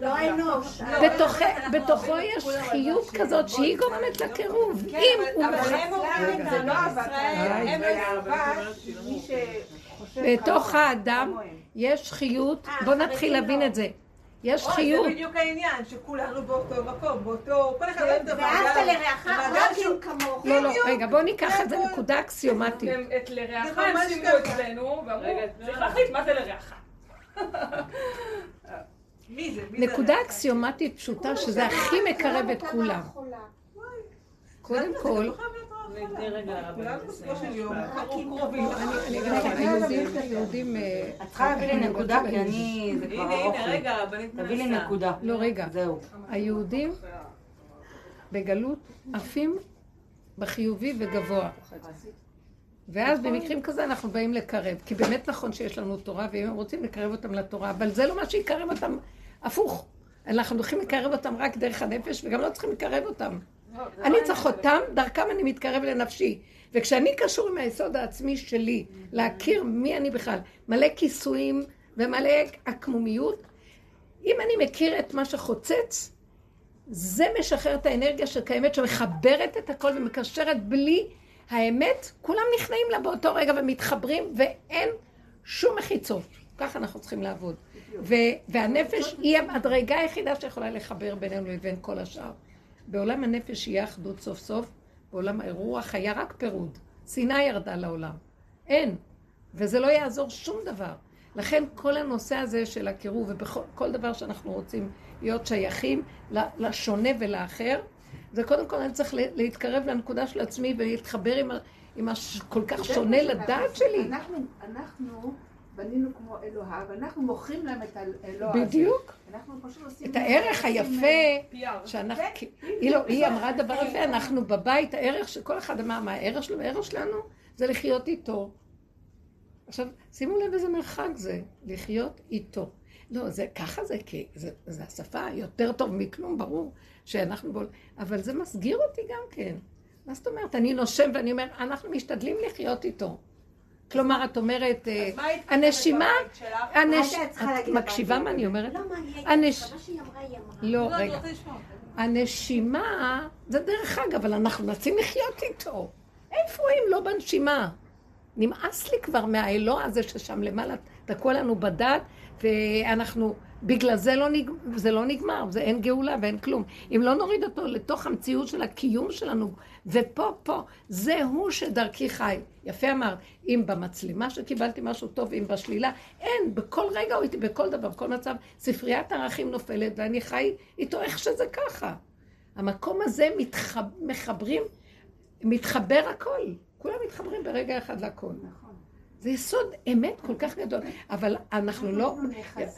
לא האנוש. בתוכו- בתוכו יש חיות כזאת שהיא גורמת לקירוב. אם הוא אבל מוכן... הם אומרים, זה לא לא מי בתוך האדם. יש חיות, אה, בוא נתחיל להבין לא. את זה. יש אוי, חיות. זה בדיוק העניין, שכולנו באותו מקום, באותו... כל אחד אוהב את ואהבת המעגל. לרעך רק אם כמוך. לא, לא. רגע, בוא ניקח את זה. נקודה אקסיומטית. את לרעך הם ככה. אצלנו, ואמרו, צריך לא. להחליט מה זה לרעך. מי זה? מי זה נקודה? אקסיומטית פשוטה, שזה הכי מקרב את כולם. קודם כל, לא כולנו בסופו של יום. קרובים. היהודים. אה, את צריכה להביא לי נקודה, כי. אני... זה כבר ארוך לי. תביא לי. נקודה. לא, רגע. זהו. היהודים בגלות עפים בחיובי וגבוה. ואז במקרים כזה אנחנו באים לקרב, כי באמת נכון שיש לנו תורה, ואם הם רוצים לקרב אותם לתורה, אבל זה לא מה שיקרב אותם, הפוך. אנחנו הולכים לקרב אותם רק דרך הנפש, וגם לא צריכים לקרב אותם. אני צריך אותם, דרכם אני מתקרב לנפשי. וכשאני קשור עם היסוד העצמי שלי, להכיר מי אני בכלל, מלא כיסויים ומלא עקמומיות, אם אני מכיר את מה שחוצץ, זה משחרר את האנרגיה שקיימת, שמחברת את הכל ומקשרת בלי האמת, כולם נכנעים לה באותו רגע ומתחברים, ואין שום מחיצות. ככה אנחנו צריכים לעבוד. ו- והנפש היא המדרגה היחידה שיכולה לחבר בינינו לבין כל השאר. בעולם הנפש יהיה אחדות סוף סוף, בעולם הרוח היה רק פירוד. שנאה ירדה לעולם. אין. וזה לא יעזור שום דבר. לכן כל הנושא הזה של הקירוב, ובכל כל דבר שאנחנו רוצים להיות שייכים לשונה ולאחר, זה קודם כל אני צריך לה- להתקרב לנקודה של עצמי ולהתחבר עם, עם הכל כך שונה לדעת שלי. אנחנו, אנחנו בנינו כמו אלוהיו, ואנחנו מוכרים להם את האלוה הזה. בדיוק. אנחנו פשוט עושים... את הערך היפה. שאנחנו, היא לא, היא אמרה דבר יפה, אנחנו בבית, הערך שכל אחד אמר, מה הערך שלו? הערך שלנו זה לחיות איתו. עכשיו, שימו לב איזה מרחק זה, לחיות איתו. לא, זה ככה זה, כי זה, זה השפה יותר טוב מכלום, ברור שאנחנו בול... אבל זה מסגיר אותי גם כן. מה זאת אומרת? אני נושם ואני אומר, אנחנו משתדלים לחיות איתו. כלומר, את אומרת, אה, הנשימה, את מקשיבה מה אני אומרת? לא, מה אני. לא, לא, אני רגע. הנשימה, זה דרך אגב, אבל אנחנו מנסים לחיות איתו. איפה אם לא בנשימה? נמאס לי כבר מהאלוה הזה ששם למעלה תקוע לנו בדת, ואנחנו, בגלל זה לא, נג, זה לא נגמר, זה אין גאולה ואין כלום. אם לא נוריד אותו לתוך המציאות של הקיום שלנו, ופה, פה, זה הוא שדרכי חי. יפה אמרת, אם במצלמה שקיבלתי משהו טוב, אם בשלילה, אין, בכל רגע הוא איתי, בכל דבר, בכל מצב, ספריית ערכים נופלת, ואני חי איתו איך שזה ככה. המקום הזה מתחב, מחברים, מתחבר הכל. כולם מתחברים ברגע אחד לכל. נכון. זה יסוד אמת כל כך גדול, אבל אנחנו לא,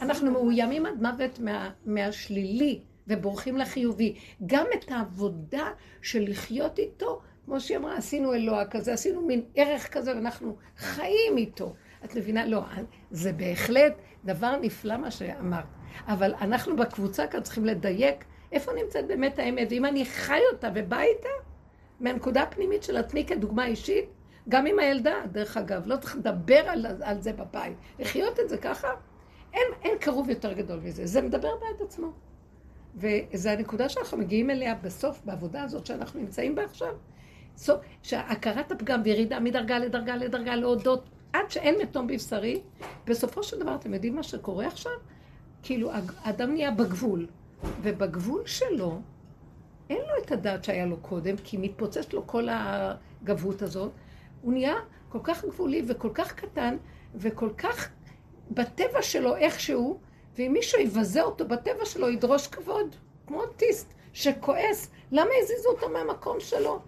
אנחנו מאוימים עד מוות מה, מהשלילי ובורחים לחיובי. גם את העבודה של לחיות איתו, כמו שהיא אמרה, עשינו אלוה כזה, עשינו מין ערך כזה ואנחנו חיים איתו. את מבינה? לא, זה בהחלט דבר נפלא מה שאמרת. אבל אנחנו בקבוצה כאן צריכים לדייק איפה נמצאת באמת האמת, ואם אני חי אותה ובאה איתה, מהנקודה הפנימית של עצמי כדוגמה אישית, גם עם הילדה, דרך אגב, לא צריך לדבר על, על זה בבית. לחיות את זה ככה, אין, אין קרוב יותר גדול מזה. זה מדבר בעד עצמו. וזו הנקודה שאנחנו מגיעים אליה בסוף, בעבודה הזאת שאנחנו נמצאים בה עכשיו. סוף, שהכרת הפגם וירידה מדרגה לדרגה לדרגה להודות עד שאין מתום בבשרי, בסופו של דבר, אתם יודעים מה שקורה עכשיו? כאילו, האדם נהיה בגבול, ובגבול שלו, אין לו את הדעת שהיה לו קודם, כי מתפוצץ לו כל הגבהות הזאת. הוא נהיה כל כך גבולי וכל כך קטן, וכל כך בטבע שלו איכשהו, ואם מישהו יבזה אותו בטבע שלו, ידרוש כבוד, כמו אוטיסט שכועס. למה הזיזו אותו מהמקום שלו?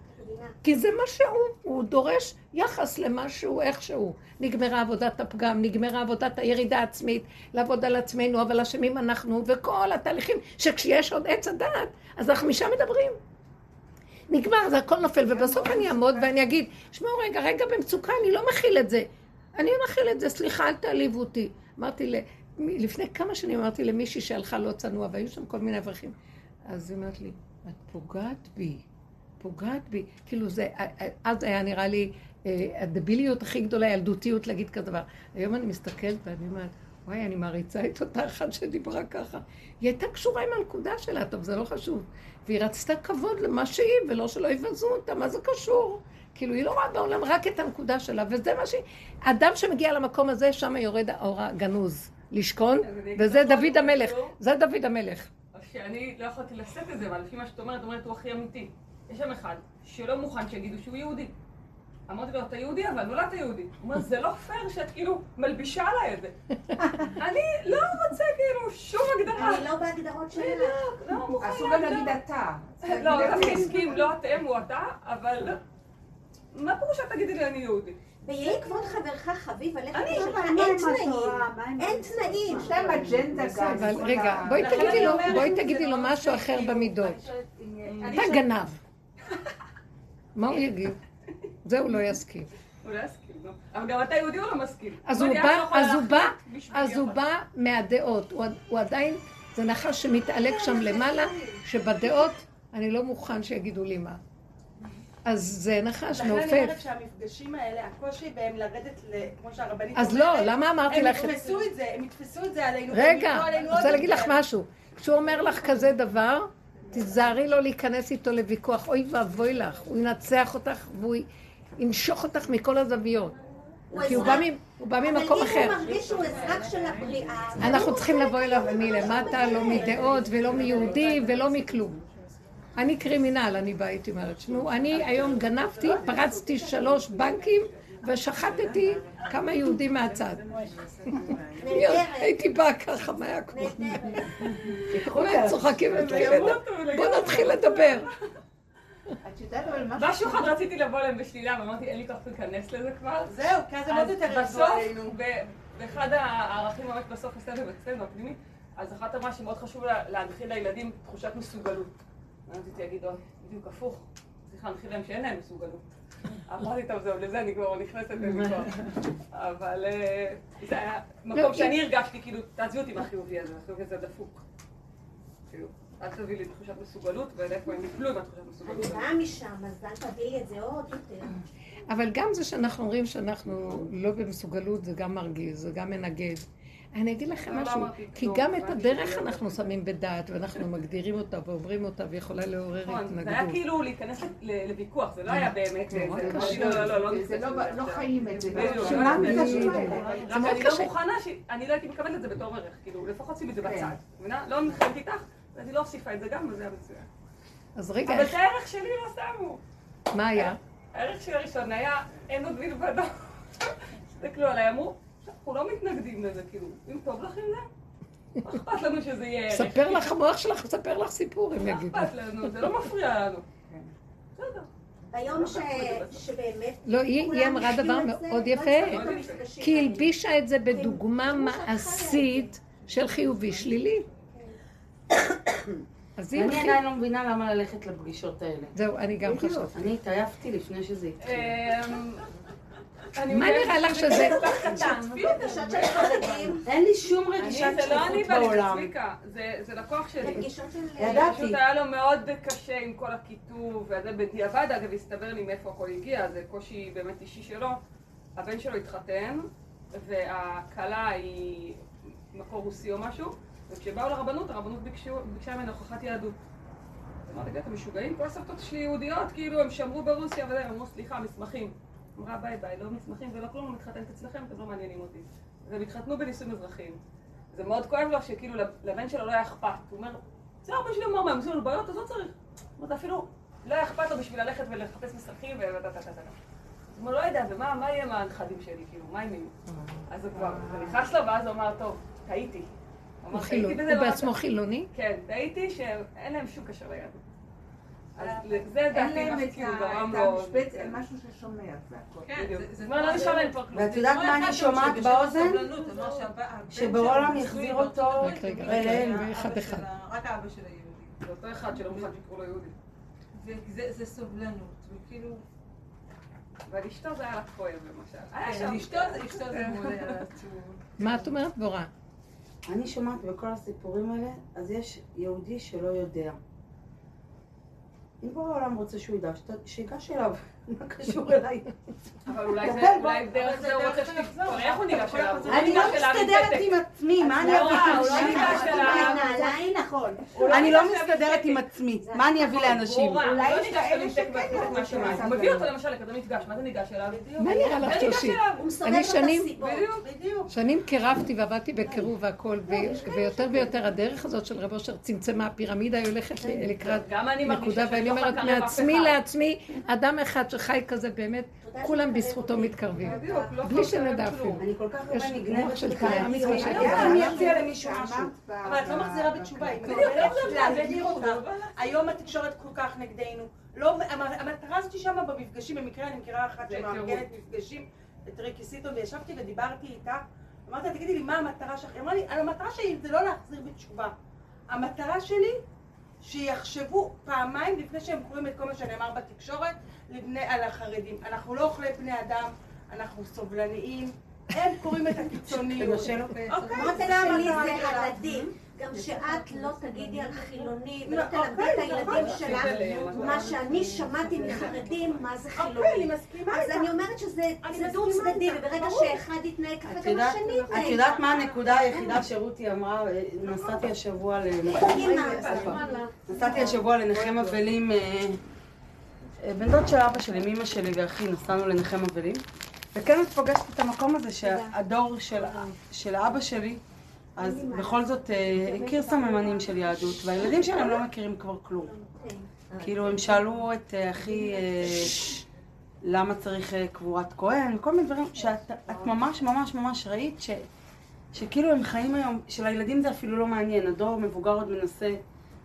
כי זה מה שהוא, הוא דורש יחס למה שהוא, איכשהו. נגמרה עבודת הפגם, נגמרה עבודת הירידה העצמית, לעבוד על עצמנו, אבל אשמים אנחנו, וכל התהליכים, שכשיש עוד עץ הדעת, אז אנחנו משם מדברים. נגמר, זה הכל נופל, ובסוף אני אעמוד ואני אגיד, שמעו רגע, רגע במצוקה, אני לא מכיל את זה. אני לא מכיל את זה, סליחה, אל תעליבו אותי. אמרתי. לפני כמה שנים אמרתי למישהי שהלכה לא צנוע, והיו שם כל מיני אברכים. אז היא אומרת לי, את פוגעת בי, פוגעת בי. כאילו זה, אז היה נראה לי אה, הדביליות הכי גדולה, ילדותיות להגיד כזה דבר. היום אני מסתכלת ואני אומרת, וואי, אני מעריצה את אותה אחת שדיברה ככה. היא הייתה קשורה עם הנקודה שלה, טוב, זה לא חשוב. והיא רצתה כבוד למה שהיא, ולא שלא יבזו אותה, מה זה קשור? כאילו, היא לא רואה בעולם רק את הנקודה שלה, וזה מה שהיא... אדם שמגיע למקום הזה, שם יורד האור הגנוז לשכון, וזה דוד המלך. זה דוד המלך. שאני לא יכולתי לשאת את זה, אבל לפי מה שאת אומרת, אומרת, הוא הכי אמיתי. יש שם אחד שלא מוכן שיגידו שהוא יהודי. אמרתי לו, אתה יהודי, אבל נולדת יהודי. הוא אומר, זה לא פייר שאת כאילו מלבישה עליי את זה. אני לא רוצה כאילו שום הגדרה. אני לא בהגדרות שלך. בדיוק, לא מוכן אסור גם. להגיד אתה. לא, דווקא אתם. הסכים, לא אתם, הוא אתה, אבל מה פירוש שאת תגידי לי אני יהודי? ויהי כבוד חברך חביב עליך אני- שלך, אבל אין תנאים. אין תנאים. יש להם אג'נדה גם. אבל רגע, בואי תגידי לו, בואי תגידי לו מאוד משהו אחר כאילו, במידות. אתה גנב. מה הוא יגיד? זה הוא לא יסכים. הוא לא יסכים, לא. אבל גם אתה יהודי הוא לא מסכים. אז אמרתי, הוא בא, לא אז הוא בא, אז הוא בא מהדעות. הוא- הוא עדיין, זה נחש שמתעלק שם למעלה, שבדעות אני לא מוכן שיגידו לי מה. אז זה נחש לכן אני אומרת מעופף. שהמפגשים האלה, הקושי בהם לרדת, כמו שהרבנית אז לא, למה אמרתי הם לך זה? יתפסו את זה, הם יתפסו את זה עלינו. רגע, אני רוצה להגיד לך. משהו. כשהוא אומר לך כזה דבר, תיזהרי לא להיכנס איתו לוויכוח. אוי ואבוי לך, הוא ינצח אותך והוא ינשוך אותך מכל הזוויות. כי הוא בא אזרח. מ- הוא בא אבל ממקום אם אחר. הוא מרגיש שהוא אזרח של הבריאה... אנחנו צריכים לבוא אליו. מלמטה, לא מדעות ולא מיהודי ולא מכלום. אני קרימינל, אני באה, הייתי אומרת. תשמעו, אני היום גנבתי, פרצתי שלוש בנקים ושחטתי כמה יהודים מהצד. הייתי באה ככה, מה היה קורה? באמת צוחקים אצלי. ימותו בוא לגמרי. נתחיל לדבר. את יודעת אבל משהו... משהו אחד רציתי לבוא אליהם בשלילה, ואמרתי, אין לי כוח להיכנס לזה כבר. זהו, כי אז הם עוד יותר בסוף, עלינו. באחד הערכים ממש בסוף הסבב אצלנו, הפנימי, אז אחת אמרה שמאוד חשוב לה- להנחיל לילדים תחושת מסוגלות. רציתי להגיד, אוי, בדיוק הפוך, צריך להנחיל להם שאין להם מסוגלות. אמרתי, טוב, זהו, לזה אני כבר נכנסת לוויכוח. אבל אה, זה היה לא, מקום אם- שאני הרגשתי, כאילו, תעזבי אותי מהחיובי הזה, החיובי הזה דפוק. כאילו, אל תביא לי תחושת מסוגלות, ואיפה הם יפלו עם התחושת אני מסוגלות. באה משם, אז אל תביא לי את זה עוד יותר. אבל גם זה שאנחנו אומרים שאנחנו לא במסוגלות, זה גם מרגיז, זה גם מנגד. אני אגיד לכם לא, לא משהו, כי גם את הדרך אנחנו שמים בדעת, ואנחנו מגדירים אותה ועוברים אותה, ויכולה לעורר נכון, זה היה התנגדות. כאילו להיכנס לוויכוח, זה לא היה באמת... זה- קשה. לא, לא, לא, לא זה לא- לא. חיים את זה. לא זה. רק זה מאוד אני לא קשה. מוכנה, ש- אני לא הייתי מקבלת את זה בתור ערך, כאילו, לפחות שימי את זה כן. בצד. לא נלחמת איתך, היא לא הוסיפה את זה גם, וזה היה מצוין. אז רגע, אבל את הערך שלי לא שמו. מה היה? הערך שלי הראשון היה, אין עוד מלבדו. הסתכלו עליי, אמרו, אנחנו לא מתנגדים לזה, כאילו, אם טוב לך עם זה, מה אכפת לנו שזה יהיה ערך? ספר לך, המוח שלך ספר לך סיפור, הם מה יגידו. אכפת לנו? זה לא מפריע לנו. כן. בסדר. ביום ש- שבאמת... לא, היא אמרה דבר מאוד לא יפה, כי היא. הלבישה את זה בדוגמה. מעשית של חיובי שלילי. אז היא אני. עדיין לא מבינה למה ללכת לפגישות האלה. זהו, אני גם. חשבתי. אני התעייפתי לפני שזה התחיל. מה נראה לך שזה אין לי שום אני, רגישת זה לא אני שליחות ואני בעולם. צביקה, זה זה לקוח שלי. ידעתי. פשוט היה לו מאוד קשה עם כל הכיתוב, וזה בדיעבד אגב הסתבר לי מאיפה הכל הגיע, זה קושי באמת אישי שלו. הבן שלו התחתן, והכלה היא מקור רוסי או משהו, וכשבאו לרבנות, הרבנות ביקשה ממנו הוכחת יהדות. אמרתי, אתם משוגעים? כל הסבתות שלי יהודיות, כאילו הם שמרו ברוסיה וזה, הם אמרו, סליחה, מסמכים. אמרה, ביי ביי, לא מסמכים ולא כלום, מתחתנת אצלכם, אתם לא מעניינים אותי. והם התחתנו בנישואים אזרחיים. זה מאוד כואב לו שכאילו לבן שלו לא היה אכפת. הוא אומר, זה אבא שלי אמר מה, הם עושים לנו בעיות, אז לא צריך. זאת אומרת, אפילו לא היה אכפת לו בשביל ללכת ולחפש מסמכים ו... הוא אומר, לא יודע, ומה מה יהיה עם הנכדים שלי, כאילו, מה הם יהיו? אז הוא כבר, זה נכנס לו, ואז הוא אמר, טוב, טעיתי. הוא לא בעצמו רצה." חילוני? כן, טעיתי שאין להם שום קשר ליהדות. אז זה אין דעתי, מה את שכאילו גרם את לו... כן. משהו ששומר, זה הכל. כן. זה- אומרת, לא נשאר להם כבר כלום. ואת יודעת מה אני שומעת באוזן? שבעולם יחזיר אותו אליהם. אחד אחד. רק האבא של היהודי. זה אותו אחד שלא מוכן שיקראו לו יהודי. זה סובלנות, וכאילו... אשתו זה היה לה כואב למשל. כן. אשתו זה עצוב. מה את אומרת, בורה? אני שומעת בכל הסיפורים האלה, אז יש יהודי שלא יודע. אם כל העולם רוצה שהוא ידע, שיגש אליו, מה קשור אליי? אבל אולי דרך זה הוא רוצה שתחזור. איך הוא ניגש אליו? אני לא מסתדרת. עם עצמי, מה אני לא, לא. נעליים, נכון. נכון. אני לא מסתדרת עם עצמי, מה אני אביא לאנשים? אולי לא יש כאלה שכן הוא מביא. אותו למשל לכזה מפגש, מה זה ניגש אליו? מה נראה לך, שושי? אני שנים-. שנים קירבתי ועבדתי בקירוב והכל, ו- ויותר ויותר הדרך הזאת של רב אושר צמצמה, הפירמידה היא הולכת ל- לקראת נקודה, ואני לא אומרת מעצמי. לעצמי, אדם אחד שחי כזה באמת, כולם בזכותו מתקרבים. בלי שנדע אפילו. אני כל כך מוח נגנבת של. קריירה מצווה אני אציע למישהו משהו. אבל את לא מחזירה בתשובה, היא לא. היום התקשורת כל כך נגדנו. לא, המ- המטרה הזאת שם במפגשים, במקרה אני מכירה אחת שמארגנת מפגשים, את ריקי סיטון, וישבתי ודיברתי איתה, אמרתי לה, תגידי לי, מה המטרה שלך? היא אמרה לי, המטרה שלי זה לא להחזיר בתשובה. המטרה שלי, שיחשבו פעמיים לפני שהם קוראים את כל מה שנאמר בתקשורת לבני, על החרדים. אנחנו לא אוכלי בני אדם, אנחנו סובלניים, הם קוראים את הקיצוניות. אוקיי, זה המטרה. הדדי. גם שאת לא תגידי על חילוני ולא לא, תלמדי אוקיי, את הילדים נכון. שלך מה שאני שמעתי מחרדים מה זה אוקיי, חילוני. אז. אני אומרת שזה דו צדדי וברגע. שאחד יתנהג ככה גם השני יתנהג את יודעת. מה הנקודה היחידה שרותי אמרה? נסעתי השבוע לנחם... אימא, נסעתי השבוע לנחם אבלים, אה, אה, בן דוד של אבא שלי, מאמא שלי ואחי, נסענו לנחם אבלים. וכן את פוגשת את המקום הזה שהדור של, של אבא שלי, אז בכל זאת אה, הכיר סממנים של יהדות, והילדים שלהם לא מכירים כבר כלום. כאילו הם שאלו את אה, אחי אה, למה צריך קבורת כהן, כל מיני דברים שאת את ממש ממש ממש ראית ש, שכאילו הם חיים היום, שלילדים זה אפילו לא מעניין, הדור המבוגר עוד מנסה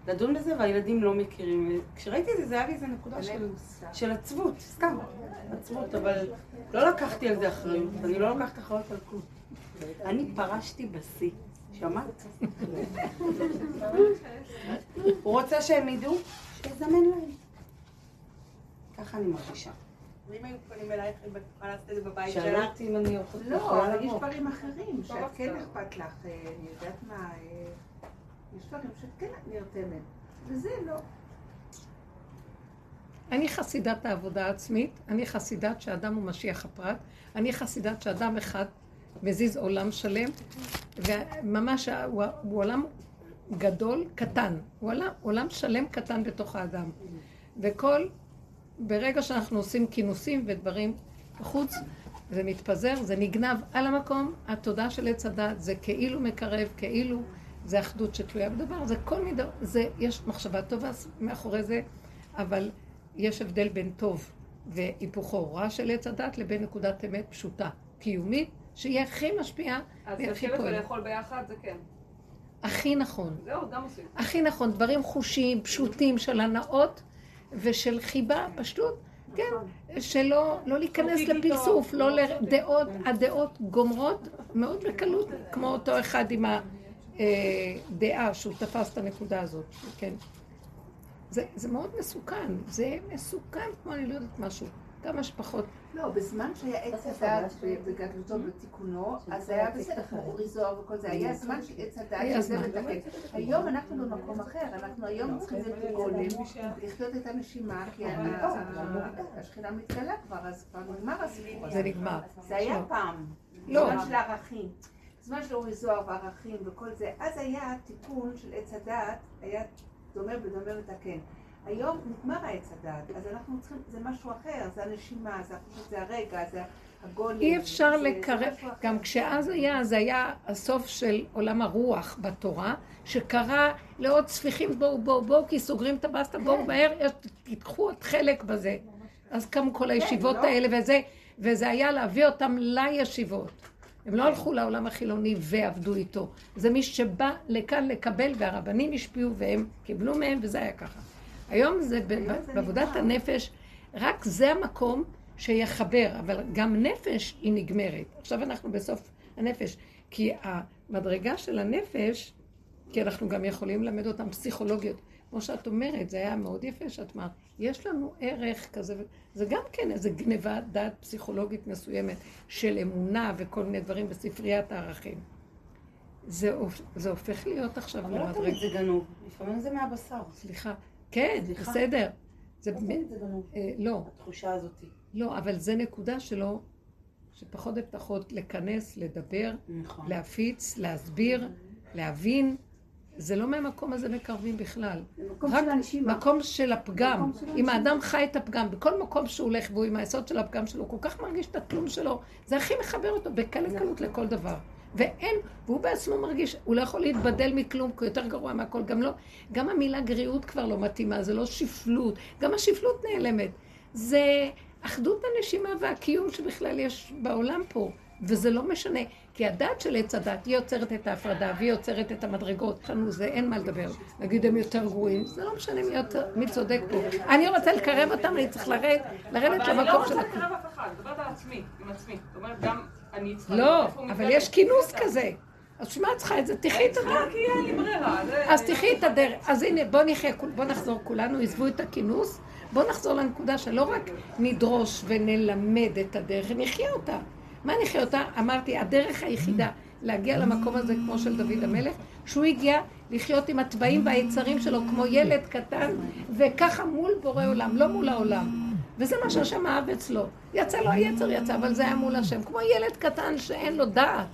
לדון בזה והילדים לא מכירים. וכשראיתי את זה זה היה לי איזה נקודה של, של עצבות, סתם, עצבות, אבל לא לקחתי על זה אחריות, אני לא לוקחת אחריות על כלום. אני פרשתי בשיא, שמעת? הוא רוצה שהם ידעו, שיזמן להם. ככה אני מרגישה. ואם היו פונים אלייך, אם את יכולה לעשות את זה בבית שלך? אותי אם אני יכולה לא, אבל יש. דברים אחרים שאת כן אכפת לך, אה, אני יודעת מה, אה, יש דברים שאת כן נרתמת, וזה לא. אני חסידת העבודה העצמית, אני חסידת שאדם הוא משיח הפרט, אני חסידת שאדם אחד מזיז עולם שלם, וממש הוא, הוא עולם גדול, קטן, הוא עולם, עולם שלם קטן בתוך האדם. וכל, ברגע שאנחנו עושים כינוסים ודברים בחוץ, זה מתפזר, זה נגנב על המקום, התודעה של עץ הדת זה כאילו מקרב, כאילו זה אחדות שתלויה בדבר, זה כל מיני זה, יש מחשבה טובה מאחורי זה, אבל יש הבדל בין טוב והיפוכו רע של עץ הדת לבין נקודת אמת פשוטה, קיומית, שהיא הכי משפיעה אז והכי לשבת פועלת. ולאכול ביחד זה כן. הכי נכון. זהו, גם עושים. הכי נכון, דברים חושיים, פשוטים, של הנאות ושל חיבה, פשטות, כן, שלא לא להיכנס לפרסוף, לא לדעות, הדעות גומרות מאוד בקלות, כמו אותו אחד עם הדעה שהוא תפס את הנקודה הזאת, כן. זה, זה מאוד מסוכן, זה מסוכן כמו אני לא יודעת משהו, כמה שפחות. לא, בזמן שהיה עץ הדת בגדלותו ובתיקונו, אז היה בסדר, כמו אורי זוהר וכל זה, היה זמן שעץ הדת היה שזה זמן. מתקן. היום אנחנו במקום אחר, אנחנו היום צריכים להיות גולם, לחיות את הנשימה, כי ה- ה- השכינה מתגלה כבר, אז כבר נגמר הסיפור הזה. זה נגמר. זה היה לא. פעם, לא. זמן של ערכים. זמן של אורי זוהר וערכים וכל זה, אז היה תיקון של עץ הדת, היה דומה בדומה מתקן. היום נגמר העץ הדת, אז אנחנו צריכים, זה משהו אחר, זה הנשימה, זה זה הרגע, זה הגולים. אי אפשר לקרב. גם כשאז היה, זה היה הסוף של עולם הרוח בתורה, שקרא לעוד ספיחים, בואו, בואו, בואו, כי סוגרים את הבסטה, בואו מהר, יש- תיקחו עוד חלק בזה. אז קמו כל הישיבות לא? האלה וזה, וזה היה להביא אותם לישיבות. הם לא הלכו לעולם החילוני ועבדו איתו. זה מי שבא לכאן לקבל, והרבנים השפיעו והם קיבלו מהם, וזה היה ככה. היום זה בעבודת. הנפש, רק זה המקום שיחבר, אבל גם נפש היא נגמרת. עכשיו אנחנו בסוף הנפש, כי המדרגה של הנפש, כי אנחנו גם יכולים ללמד אותם פסיכולוגיות. כמו שאת אומרת, זה היה מאוד יפה שאת אמרת, יש לנו ערך כזה, זה גם כן איזה גניבת דעת פסיכולוגית מסוימת של אמונה וכל מיני דברים בספריית הערכים. זה, זה הופך להיות עכשיו אבל לא תמיד למדרגה. זה גנוב, לפעמים זה מהבשר. סליחה. כן, סליחה. בסדר. זה, לא זה גנוב, אה, לא, התחושה הזאת. לא, אבל זה נקודה שלא, שפחות ופחות לכנס, לדבר, נכון. להפיץ, להסביר, להבין, זה לא מהמקום הזה מקרבים בכלל. זה מקום רק של הנשימה. מקום של הפגם. מקום של אם. האדם חי את הפגם, בכל מקום שהוא הולך והוא עם היסוד של הפגם שלו, הוא כל כך מרגיש את התלום שלו, זה הכי מחבר אותו בקלי קלות לכל דבר. ואין, והוא בעצמו מרגיש, הוא לא יכול להתבדל מכלום, כי הוא יותר גרוע מהכל. גם לא, גם המילה גריעות כבר לא מתאימה, זה לא שפלות, גם השפלות נעלמת. זה אחדות הנשימה והקיום שבכלל יש בעולם פה, וזה לא משנה. כי הדת של עץ הדת, היא יוצרת את ההפרדה, והיא יוצרת את המדרגות. לנו זה, אין מה לדבר. נגיד הם יותר גרועים, זה לא משנה מי, יותר, מי צודק פה. אני רוצה לקרב אותם, אני צריך לרדת, לרדת אבל אני לא למקום רוצה של לקרב. אף אחד, אני מדברת על עצמי, עם עצמי. זאת אומרת, גם אני צריכה... לא, אבל. יש כינוס כזה. אז מה את צריכה את זה? תחי את הדרך. כי אין לי ברירה. אז תחי את הדרך. אז הנה, בוא נחיה, בוא נחזור כולנו, עזבו את הכינוס, בוא נחזור לנקודה שלא רק נדרוש ונלמד את הדרך, נחיה אותה. מה נחיה אותה? אמרתי, הדרך היחידה להגיע למקום הזה כמו של דוד המלך, שהוא הגיע לחיות עם התוואים והיצרים שלו כמו ילד קטן, וככה מול בורא עולם, לא מול העולם. וזה מה שהשם אהב אצלו. יצא לו היצר יצא, אבל זה היה מול השם. כמו ילד קטן שאין לו דעת.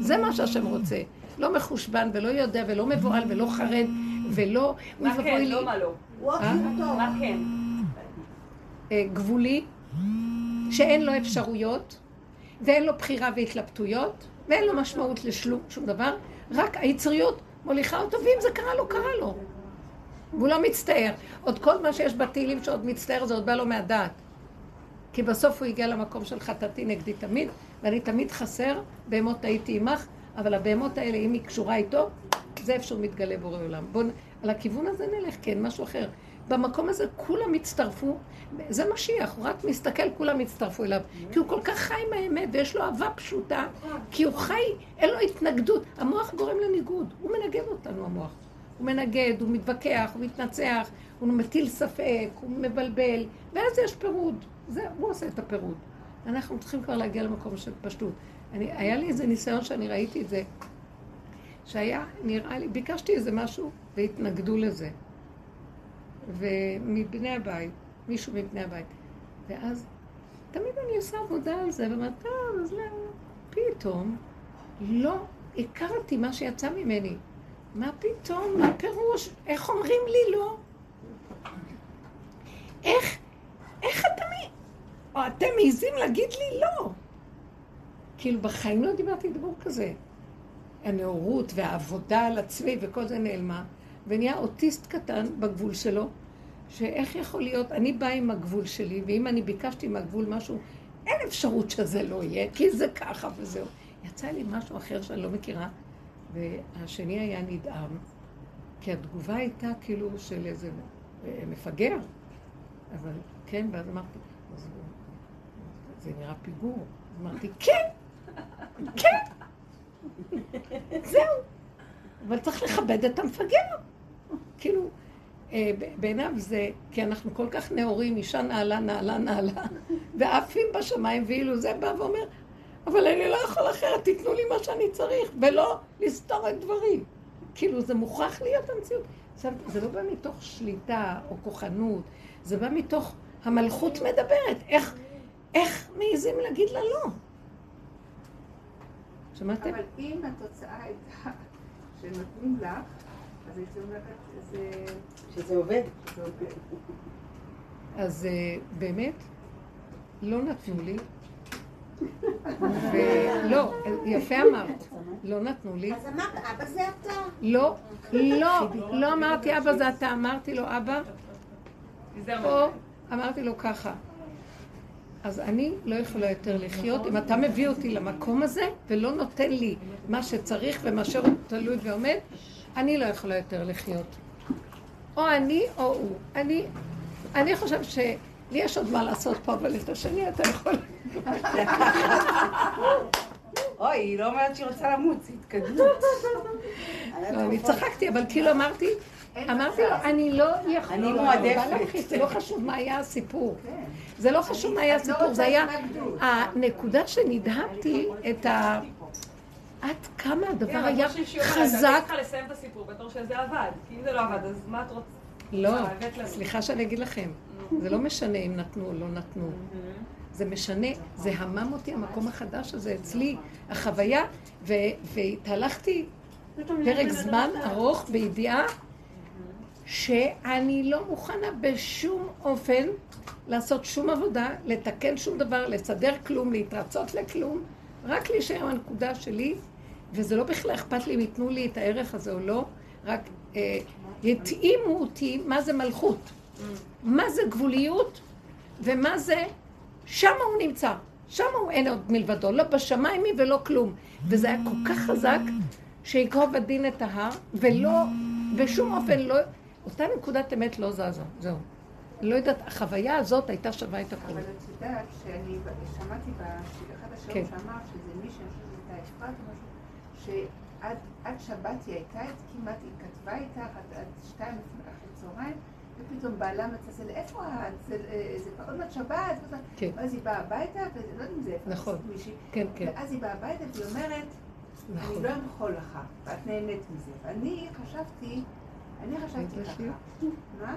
זה מה שהשם רוצה. לא מחושבן ולא יודע ולא מבוהל ולא חרד ולא... מה כן. לא מה לא. אה? מה כן? אה, גבולי, שאין לו אפשרויות, ואין לו בחירה והתלבטויות, ואין לו משמעות לשלום, שום דבר, רק היצריות מוליכה אותו, ואם זה קרה לו, קרה לו. והוא לא מצטער. עוד כל מה שיש בתהילים שעוד מצטער, זה עוד בא לו מהדעת. כי בסוף הוא הגיע למקום של חטאתי נגדי תמיד, ואני תמיד חסר, בהמות הייתי עמך, אבל הבהמות האלה, אם היא קשורה איתו, זה איפה שהוא מתגלה בורא עולם. בואו, על הכיוון הזה נלך, כן, משהו אחר. במקום הזה כולם הצטרפו, זה משיח, הוא רק מסתכל, כולם הצטרפו אליו. כי הוא כל כך חי מהאמת, ויש לו אהבה פשוטה, כי הוא חי, אין לו התנגדות. המוח גורם לניגוד, הוא מנגד אותנו, המוח. הוא מנגד, הוא מתווכח, הוא מתנצח, הוא מטיל ספק, הוא מבלבל, ואז יש פירוד. זה, הוא עושה את הפירוד. אנחנו צריכים כבר להגיע למקום של פשטות. אני, היה לי איזה ניסיון שאני ראיתי את זה, שהיה, נראה לי, ביקשתי איזה משהו והתנגדו לזה. ומבני הבית, מישהו מבני הבית. ואז תמיד אני עושה עבודה על זה, ואומרת, טוב, אז לא, פתאום לא הכרתי מה שיצא ממני. מה פתאום? מה פירוש? איך אומרים לי לא? איך, איך אתה מ... או אתם מעיזים להגיד לי לא? כאילו, בחיים לא דיברתי דיבור כזה. הנאורות והעבודה על עצמי וכל זה נעלמה, ונהיה אוטיסט קטן בגבול שלו, שאיך יכול להיות, אני באה עם הגבול שלי, ואם אני ביקשתי עם הגבול משהו, אין אפשרות שזה לא יהיה, כי זה ככה וזהו. יצא לי משהו אחר שאני לא מכירה, והשני היה נדהם, כי התגובה הייתה כאילו של איזה אה, מפגר, אבל כן, ואז אמרתי, אז זה נראה פיגור. אמרתי, כן, כן, זהו. אבל צריך לכבד את המפגר. כאילו, אה, בעיניו זה, כי אנחנו כל כך נאורים, אישה נעלה, נעלה, נעלה, ועפים בשמיים, ואילו זה בא ואומר, אבל אני לא יכול אחרת, תיתנו לי מה שאני צריך, ולא לסתור את דברי. כאילו, זה מוכרח להיות המציאות. עכשיו, זה לא בא מתוך שליטה או כוחנות, זה בא מתוך המלכות מדברת. איך, איך מעיזים להגיד לה לא? שמעתם? אבל אם התוצאה הייתה שנותנים לך, אז הייתי אומרת, זה שזה עובד. זה עובד. אז אה, באמת, לא נתנו לי. ולא, יפה אמרת, לא נתנו לי. אז אמרת, אבא זה אתה. לא, לא, לא אמרתי אבא זה אתה, אמרתי לו אבא, או אמרתי לו ככה. אז אני לא יכולה יותר לחיות אם אתה מביא אותי למקום הזה ולא נותן לי מה שצריך ומה שהוא תלוי ועומד, אני לא יכולה יותר לחיות. או אני או הוא. אני, אני חושב שלי יש עוד מה לעשות פה, אבל את השני אתה יכול... אוי, היא לא אומרת שהיא רוצה למות, זה התקדמות. לא, אני צחקתי, אבל כאילו אמרתי, אמרתי לו, אני לא יכולה, אני לא, מועדפת. זה לא חשוב מה היה הסיפור. זה לא חשוב מה היה הסיפור, זה היה הנקודה שנדהמתי את ה... עד כמה הדבר היה חזק. אני צריכה לסיים את הסיפור בתור שזה עבד. כי אם זה לא עבד, אז מה את רוצה? לא? סליחה שאני אגיד לכם, זה לא משנה אם נתנו או לא נתנו. זה משנה, זה המם אותי המקום החדש הזה אצלי, החוויה, ו- והתהלכתי פרק זמן ארוך בידיעה שאני לא מוכנה בשום אופן לעשות שום עבודה, לתקן שום דבר, לסדר כלום, להתרצות לכלום, רק להישאר בנקודה שלי, וזה לא בכלל אכפת לי אם ייתנו לי את הערך הזה או לא, רק אה, יתאימו אותי מה זה מלכות, מה זה גבוליות ומה זה, שם הוא נמצא, שם הוא אין עוד מלבדו, לא בשמיים היא ולא כלום. וזה היה כל כך חזק שיקרוב הדין את ההר, ולא, בשום אופן לא, אותה נקודת אמת לא זזה, זהו. לא יודעת, החוויה הזאת הייתה שווה את הכול. אבל את יודעת שאני שמעתי באחד השיעור כן. שאמר שזה מישהו, שזה הייתה אפרת או משהו, שעד שבת היא הייתה, כמעט היא כתבה איתך עד שתיים אחרי צהריים, ופתאום בעלה מצלצל, איפה את? זה אה, זה כבר עוד מעט שבת, כן. ואז היא באה הביתה, ולא יודעת אם זה אפרת, נכון. מישהי, כן, כן, ואז היא באה הביתה והיא אומרת, נכון. אני לא אמחול לך, ואת נהנית מזה. ואני חשבתי, אני חשבתי ככה. מה?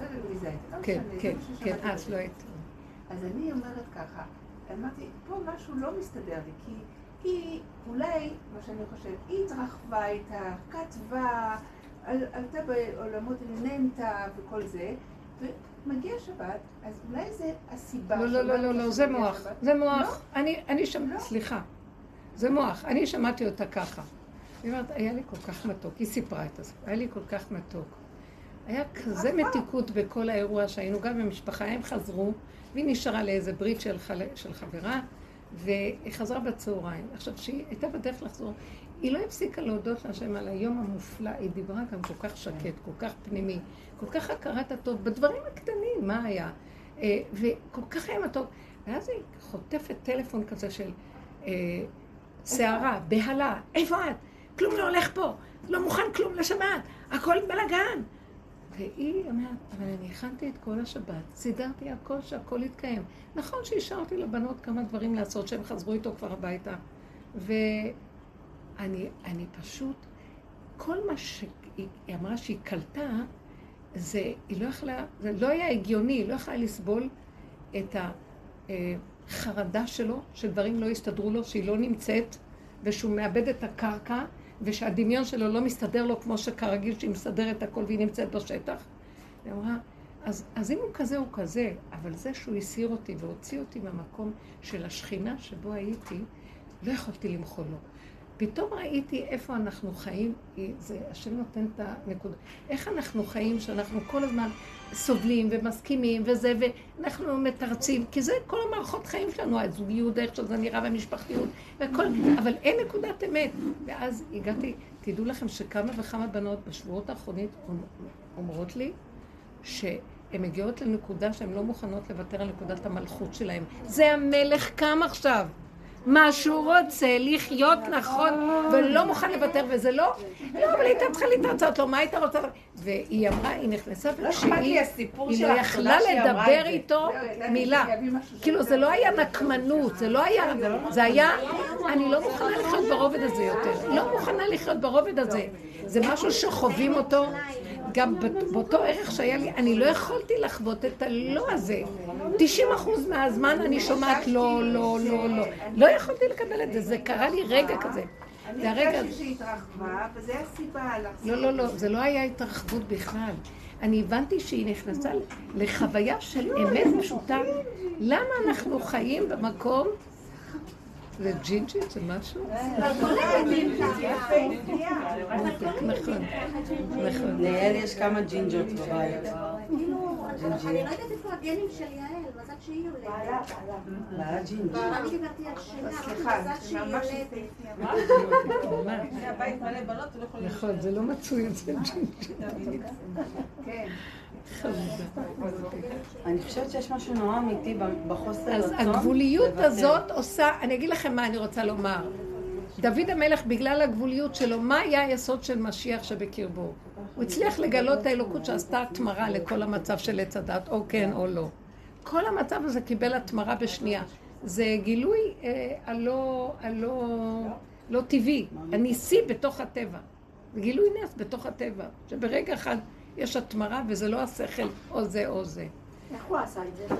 הייתה, כן, כן, כן, אז בשיר. לא הייתי. אז אני אומרת ככה, אמרתי, פה משהו לא מסתדר לי, כי היא, אולי, מה שאני חושבת, היא התרחבה איתה, כתבה, עלתה בעולמות, נהנתה וכל זה, ומגיע שבת, אז אולי זה הסיבה לא, לא, לא, לא, לא, זה מוח. זה מוח. אני, אני לא. שמעתי, סליחה. זה מוח. אני שמעתי אותה ככה. היא אומרת, היה לי כל כך מתוק. היא סיפרה את זה. היה לי כל כך מתוק. היה כזה מתיקות בכל האירוע שהיינו גם במשפחה, הם חזרו, והיא נשארה לאיזה ברית של, חל... של חברה, והיא חזרה בצהריים. עכשיו, כשהיא הייתה בדרך לחזור, היא לא הפסיקה להודות להשם על היום המופלא, היא דיברה גם כל כך שקט, כל כך פנימי, כל כך הכרת הטוב, בדברים הקטנים, מה היה? אה, וכל כך היה מתוק. ואז היא חוטפת טלפון כזה של אה, סערה, בהלה, איפה את? כלום לא הולך פה, לא מוכן כלום לשבת, הכל בלאגן. והיא אומרת, אבל אני הכנתי את כל השבת, סידרתי הכל שהכל יתקיים. נכון שהשארתי לבנות כמה דברים לעשות, שהם חזרו איתו כבר הביתה. ואני אני פשוט, כל מה שהיא היא אמרה שהיא קלטה, זה, היא לא יכלה, זה לא היה הגיוני, היא לא יכלה לסבול את החרדה שלו, שדברים לא יסתדרו לו, שהיא לא נמצאת, ושהוא מאבד את הקרקע, ושהדמיון שלו לא מסתדר לו כמו שכרגיל שהיא מסדרת הכל והיא נמצאת בשטח. היא אמרה, אז, אז אם הוא כזה, הוא כזה, אבל זה שהוא הסיר אותי והוציא אותי מהמקום של השכינה שבו הייתי, לא יכולתי למחול לו. פתאום ראיתי איפה אנחנו חיים, זה, השם נותן את הנקודה. איך אנחנו חיים שאנחנו כל הזמן סובלים ומסכימים וזה, ואנחנו מתרצים, כי זה כל המערכות חיים שלנו, הזוגיות, איך שזה נראה במשפחתיות, והכל, אבל אין נקודת אמת. ואז הגעתי, תדעו לכם שכמה וכמה בנות בשבועות האחרונים אומרות לי, שהן מגיעות לנקודה שהן לא מוכנות לוותר על נקודת המלכות שלהן. זה המלך קם עכשיו. מה שהוא רוצה, לחיות נכון, ולא מוכן לוותר, וזה לא, לא, אבל הייתה צריכה להתרצות לו, מה היית רוצה? והיא אמרה, היא נכנסה, לא אכפת לי וכשהיא, הסיפור היא של לא ההתחלה יכלה לדבר. איתו ידעתי מילה. כאילו, זה לא היה נקמנות, זה לא היה, זה היה, אני לא מוכנה לחיות ברובד הזה יותר. לא מוכנה לחיות ברובד הזה. זה משהו שחווים אותו, גם באותו ערך שהיה לי, אני לא יכולתי לחוות את הלא הזה. 90 אחוז מהזמן אני שומעת לא, לא, לא, לא. לא יכולתי לקבל את זה, זה קרה לי רגע כזה. אני זה הרגע... הרגשתי שהיא התרחבה, וזה הסיבה. לא, לא, לא, זה לא היה התרחבות בכלל. אני הבנתי שהיא נכנסה לחוויה של אמת פשוטה. למה אנחנו חיים במקום... זה ג'ינג'ית? זה משהו? נכון, נכון. ליעל יש כמה ג'ינג'ות בבית. כאילו, אני לא יודעת איפה הגנים של יעל, מזל שהיא יולדת. בעיה ג'ינג'. אני דיברתי על מזל שהיא יולדת. בנות, לא. נכון, זה לא מצוי אצל ג'ינג'ית. כן. אני חושבת שיש משהו נורא אמיתי בחוסר אז רצון. הגבוליות לוותר. הזאת עושה, אני אגיד לכם מה אני רוצה לומר. דוד המלך, בגלל הגבוליות שלו, מה היה היסוד של משיח שבקרבו? הוא הצליח לגלות את האלוקות שעשתה התמרה לכל המצב של עץ הדת, או כן או לא. כל המצב הזה קיבל התמרה בשנייה. זה גילוי אה, הלא, הלא, לא טבעי, הניסי בתוך הטבע. זה גילוי נס בתוך הטבע, שברגע אחד יש התמרה וזה לא השכל או זה או זה. איך הוא עשה את זה?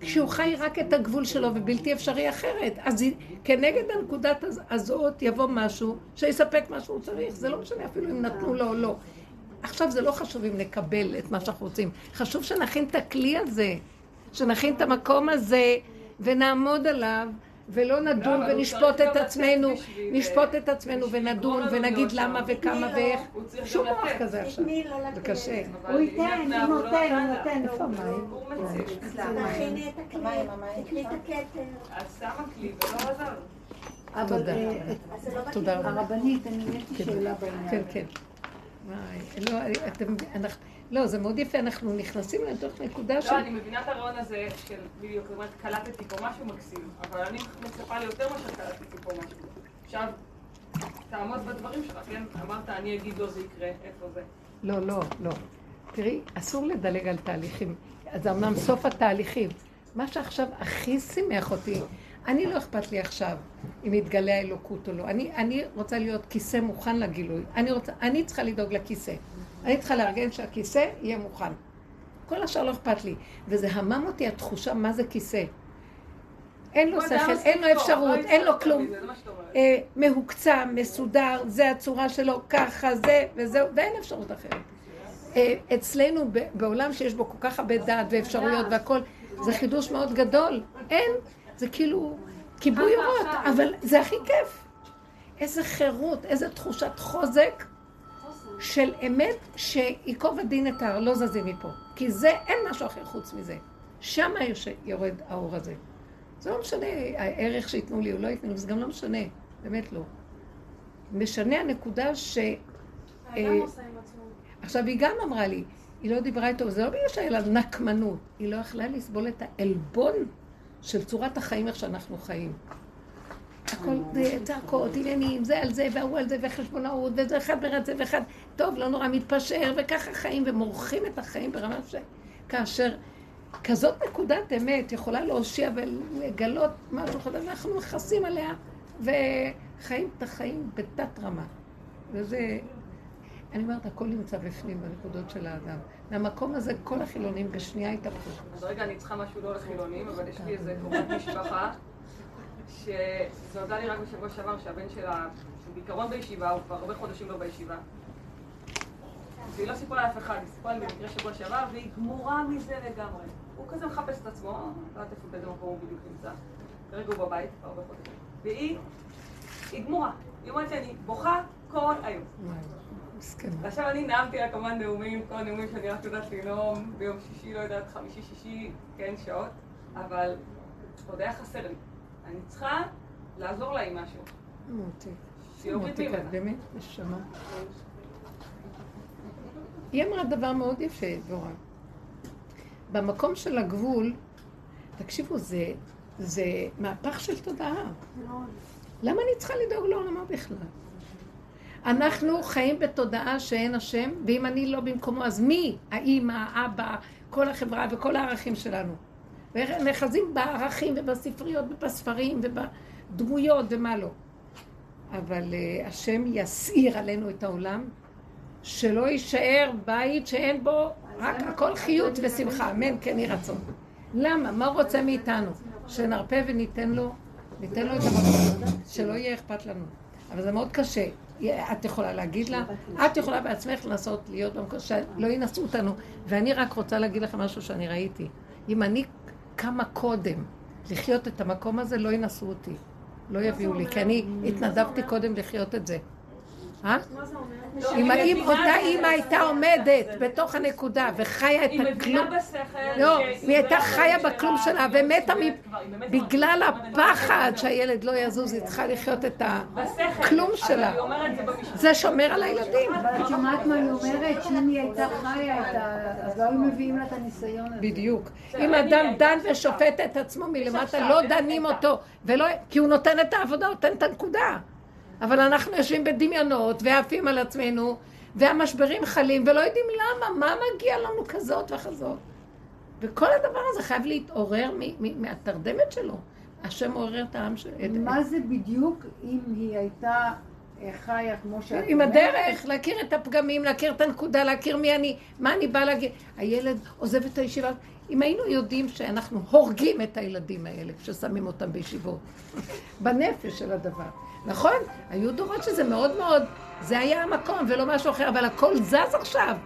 כשהוא חי רק את הגבול שלו ובלתי אפשרי אחרת. אז כנגד הנקודת הז- הזאת יבוא משהו שיספק מה שהוא צריך. זה לא משנה אפילו אם נתנו לו או לא. עכשיו זה לא חשוב אם נקבל את מה שאנחנו רוצים. חשוב שנכין את הכלי הזה, שנכין את המקום הזה ונעמוד עליו. ולא נדון הוא ונשפוט את עצמנו, נשפוט את עצמנו בשביל ונדון ונגיד למה. וכמה לו. ואיך. שום מוח. כזה עכשיו. לו זה. קשה. הוא ייתן, הוא לא נותן, הוא. נותן. איפה המים? תכיני את הכלי, תקני את הכתר. אז שמה כלי ולא עזר. אבל תודה. אה, לא תודה. רבה. הרבנית, אני יש לי שאלה בעניין. כן, כן. וואי, לא, אתם, אנחנו, לא, זה מאוד יפה, אנחנו נכנסים לתוך נקודה של... לא, אני מבינה את הרעיון הזה של בדיוק, זאת אומרת, קלטתי פה משהו מקסים, אבל אני מצפה ליותר מאשר קלטתי פה משהו. עכשיו, תעמוד בדברים שלך, כן? אמרת, אני אגיד לו זה יקרה, איפה זה? לא, לא, לא. תראי, אסור לדלג על תהליכים. זה אמנם סוף התהליכים. מה שעכשיו הכי שימח אותי, אני לא אכפת לי עכשיו אם יתגלה האלוקות או לא. אני, אני רוצה להיות כיסא מוכן לגילוי. אני, רוצה, אני צריכה לדאוג לכיסא. אני צריכה לארגן שהכיסא יהיה מוכן. כל השאר לא אכפת לי. וזה המם אותי התחושה מה זה כיסא. אין לו שכל, אין לו אפשרות, לא אין לו יצטרך כלום. אה, מהוקצע, מסודר, זה הצורה שלו, ככה, זה וזהו, ואין אפשרות אחרת. אה, אצלנו בעולם שיש בו כל כך הרבה דעת ואפשרויות והכל, זה חידוש מאוד גדול. אין, זה כאילו כיבוי אורות, אבל זה הכי כיף. איזה חירות, איזה תחושת חוזק של אמת שייקוב הדין את ההר, לא זזים מפה. כי זה, אין משהו אחר חוץ מזה. שם יורד האור הזה. זה לא משנה הערך שייתנו לי או לא ייתנו לי, זה גם לא משנה, באמת לא. משנה הנקודה ש... אה. עכשיו, היא גם אמרה לי, היא לא דיברה איתו, זה לא בגלל שהיה לה נקמנות, היא לא יכלה לסבול את העלבון של צורת החיים איך שאנחנו חיים. הכל זה צעקות, עניינים, זה על זה והוא על זה וחשבונאות וזה אחד מרצה ואחד, טוב, לא נורא, מתפשר וככה חיים ומורחים את החיים ברמה ש... כאשר כזאת נקודת אמת יכולה להושיע ולגלות משהו חדש, אנחנו מכסים עליה וחיים את החיים בתת רמה. וזה, אני אומרת, הכל נמצא בפנים בנקודות של האדם. מהמקום הזה כל החילונים בשנייה התהפכו. אז רגע, אני צריכה משהו לא לחילונים, אבל יש לי איזה קרובת משפחה, שזה נודע לי רק בשבוע שעבר, שהבן שלה, הוא בעיקרון בישיבה, הוא כבר הרבה חודשים לא בישיבה. והיא לא סיפרה לאף אחד, היא סיפרה לי במקרה שבוע שעבר, והיא גמורה מזה לגמרי. הוא כזה מחפש את עצמו, לא יודעת איפה מקום הוא בדיוק נמצא. כרגע הוא בבית, כבר הרבה חודשים. והיא, היא גמורה. היא אומרת לי, אני בוכה כל היום. ועכשיו אני נאמתי לה כמובן נאומים, כל הנאומים שאני רק יודעת לנאום ביום שישי, לא יודעת, חמישי, שישי, כן, שעות, אבל עוד היה חסר לי. אני צריכה לעזור לה עם משהו. את באמת נשמה. היא אמרה דבר מאוד יפה, דבורה. במקום של הגבול, תקשיבו, זה, זה מהפך של תודעה. למה אני צריכה לדאוג לעולמה בכלל? אנחנו חיים בתודעה שאין השם, ואם אני לא במקומו, אז מי? האימא, האבא, כל החברה וכל הערכים שלנו. ונאחזים בערכים ובספריות ובספרים ובדמויות ומה לא. אבל uh, השם יסעיר עלינו את העולם, שלא יישאר בית שאין בו רק הכל חיות ושמחה, אמן, כן יהי רצון. למה? מה הוא רוצה מאיתנו? שנרפה וניתן לו, ניתן לו את המקום, שלא יהיה אכפת לנו. אבל זה מאוד קשה. את יכולה להגיד לה, את יכולה בעצמך לנסות להיות במקום שלא ינסו אותנו. ואני רק רוצה להגיד לכם משהו שאני ראיתי. אם אני קמה קודם לחיות את המקום הזה, לא ינסו אותי. לא יביאו לי, כי אני התנדבתי קודם לחיות את זה. אה? מה זה אומר? אם האם אותה אימא הייתה עומדת בתוך הנקודה וחיה את היא הכלום, מבינה בשכל... לא, היא הייתה לא חיה בכלום שלה, היא לא ומתה היא בגלל הפחד שהילד לא יזוז, היא צריכה לחיות את הכלום שלה. היא זה. זה שומר על הילדים. אבל את שומעת מה היא אומרת? שאם היא הייתה חיה, את ה- אז לא היו מביאים לה את הניסיון הזה. בדיוק. אם אדם דן. ושופט את עצמו מלמטה, לא דנים. אותו, כי הוא נותן את העבודה, נותן את הנקודה. אבל אנחנו יושבים בדמיונות ועפים על עצמנו, והמשברים חלים, ולא יודעים למה, מה מגיע לנו כזאת וכזאת. וכל הדבר הזה חייב להתעורר מ- מ- מהתרדמת שלו. השם עורר את העם שלו. מה זה בדיוק אם היא הייתה חיה כמו שאת עם אומרת? הדרך, להכיר את הפגמים, להכיר את הנקודה, להכיר מי אני, מה אני באה להגיד. הילד עוזב את הישיבה, אם היינו יודעים שאנחנו הורגים את הילדים האלה כששמים אותם בישיבות, בנפש של הדבר. נכון? היו דורות שזה מאוד מאוד, זה היה המקום ולא משהו אחר, אבל הכל זז עכשיו.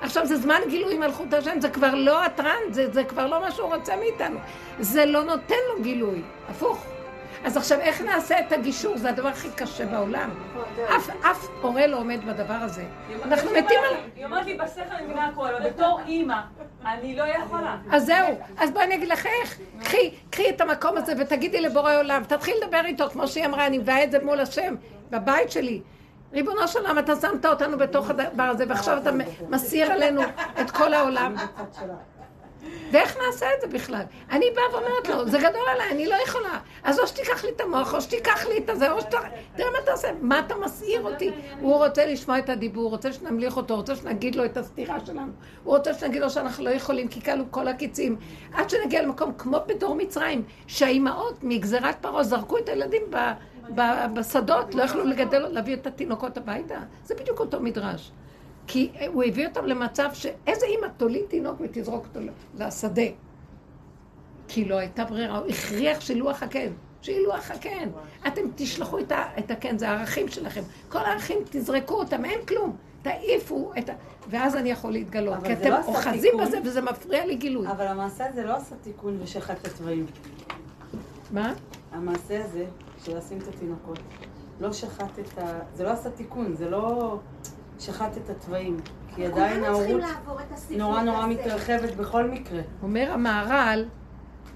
עכשיו זה זמן גילוי מלכות השם, זה כבר לא הטרנד, זה, זה כבר לא מה שהוא רוצה מאיתנו. זה לא נותן לו גילוי, הפוך. אז עכשיו, איך נעשה את הגישור? זה הדבר הכי קשה בעולם. אף, הורה לא עומד בדבר הזה. אנחנו מתים על... היא אומרת לי, בשכל אני מבינה הכל, אבל בתור אימא, אני לא יכולה. אז זהו, אז בואי אני אגיד לך איך. קחי, קחי את המקום הזה ותגידי לבורא עולם, תתחיל לדבר איתו, כמו שהיא אמרה, אני מביאה את זה מול השם, בבית שלי. ריבונו של עולם, אתה שמת אותנו בתוך הדבר הזה, ועכשיו אתה מסיר עלינו את כל העולם. ואיך נעשה את זה בכלל? אני באה ואומרת לו, זה גדול עליי, אני לא יכולה. אז או שתיקח לי את המוח, או שתיקח לי את הזה, או שאתה... תראה מה אתה עושה, מה אתה מסעיר אותי? הוא רוצה לשמוע את הדיבור, הוא רוצה שנמליך אותו, הוא רוצה שנגיד לו את הסתירה שלנו. הוא רוצה שנגיד לו שאנחנו לא יכולים, כי כלו כל הקיצים. עד שנגיע למקום כמו בדור מצרים, שהאימהות מגזירת פרעה זרקו את הילדים. בשדות, לא יכלו לגדל, להביא את התינוקות הביתה. זה בדיוק אותו מדרש. כי הוא הביא אותם למצב שאיזה אימא תוליד תינוק ותזרוק אותו לשדה. כי לא הייתה ברירה, הוא הכריח שלוח הקן. שילוח הקן. אתם תשלחו את, ה, את הקן, זה הערכים שלכם. כל הערכים, תזרקו אותם, אין כלום. תעיפו את ה... ואז אני יכול להתגלות. כי אתם לא אוחזים בזה וזה מפריע לי גילוי. אבל המעשה הזה לא עשה תיקון ושחט את התוואים. מה? המעשה הזה, של לשים את התינוקות, לא שחט את ה... זה לא עשה תיקון, זה לא... שחט את התוואים. כי עדיין ההורות נורא נורא מתרחבת בכל מקרה. אומר המהר"ל,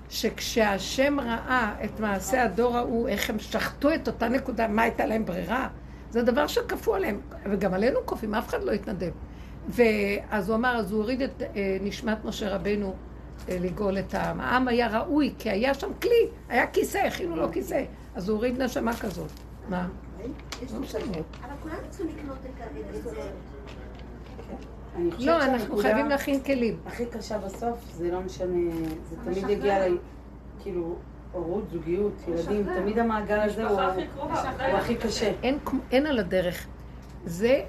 שכשהשם ראה את מעשה הדור ההוא, איך הם שחטו את אותה נקודה, מה הייתה להם ברירה? זה דבר שכפו עליהם, וגם עלינו כופים, אף אחד לא התנדב. ואז הוא אמר, אז הוא הוריד את אה, נשמת משה רבנו אה, לגאול את העם. העם היה ראוי, כי היה שם כלי, היה כיסא, הכינו לו כיסא. אז הוא הוריד נשמה כזאת. מה? אבל כולנו צריכים לקנות את זה. לא, אנחנו חייבים להכין כלים. הכי קשה בסוף, זה לא משנה, זה תמיד יגיע ל... כאילו, הורות, זוגיות, ילדים, תמיד המעגל הזה הוא הכי קשה. אין על הדרך. זה,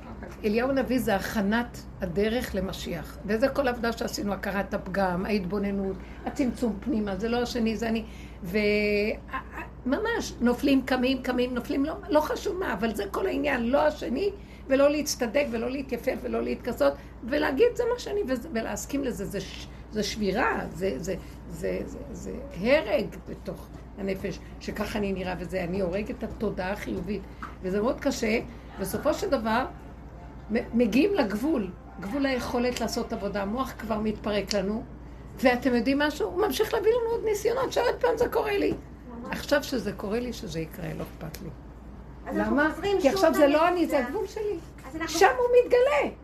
אליהו הנביא זה הכנת הדרך למשיח. וזה כל העבודה שעשינו, הכרת הפגם, ההתבוננות, הצמצום פנימה, זה לא השני, זה אני. וממש, נופלים, קמים, קמים, נופלים, לא, לא חשוב מה, אבל זה כל העניין, לא השני, ולא להצטדק, ולא להתייפף, ולא להתכסות, ולהגיד זה מה שאני, ולהסכים לזה, זה, זה שבירה, זה, זה, זה, זה, זה הרג בתוך הנפש, שככה אני נראה, וזה, אני הורג את התודעה החיובית. וזה מאוד קשה. בסופו של דבר, מגיעים לגבול, גבול היכולת לעשות עבודה. המוח כבר מתפרק לנו, ואתם יודעים משהו? הוא ממשיך להביא לנו עוד ניסיונות, שעוד פעם זה קורה לי. עכשיו שזה קורה לי, שזה יקרה, לא אכפת לי. למה? כי עכשיו זה לא אני, זה הגבול שלי. שם הוא מתגלה.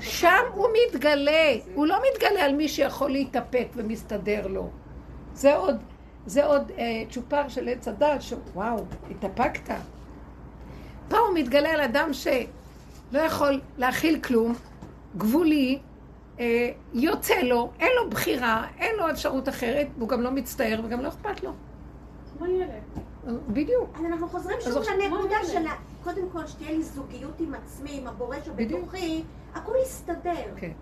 שם הוא מתגלה. הוא לא מתגלה על מי שיכול להתאפק ומסתדר לו. זה עוד, זה עוד אה, צ'ופר של עץ הדת, שוואו, התאפקת. פה הוא מתגלה על אדם שלא יכול להכיל כלום, גבולי, יוצא לו, אין לו בחירה, אין לו אפשרות אחרת, והוא גם לא מצטער וגם לא אכפת לו. כמו ילד. בדיוק. אז אנחנו חוזרים שוב לנקודה של קודם כל שתהיה לי זוגיות עם עצמי, עם הבורא שבתוכי, הכל יסתדר. כן.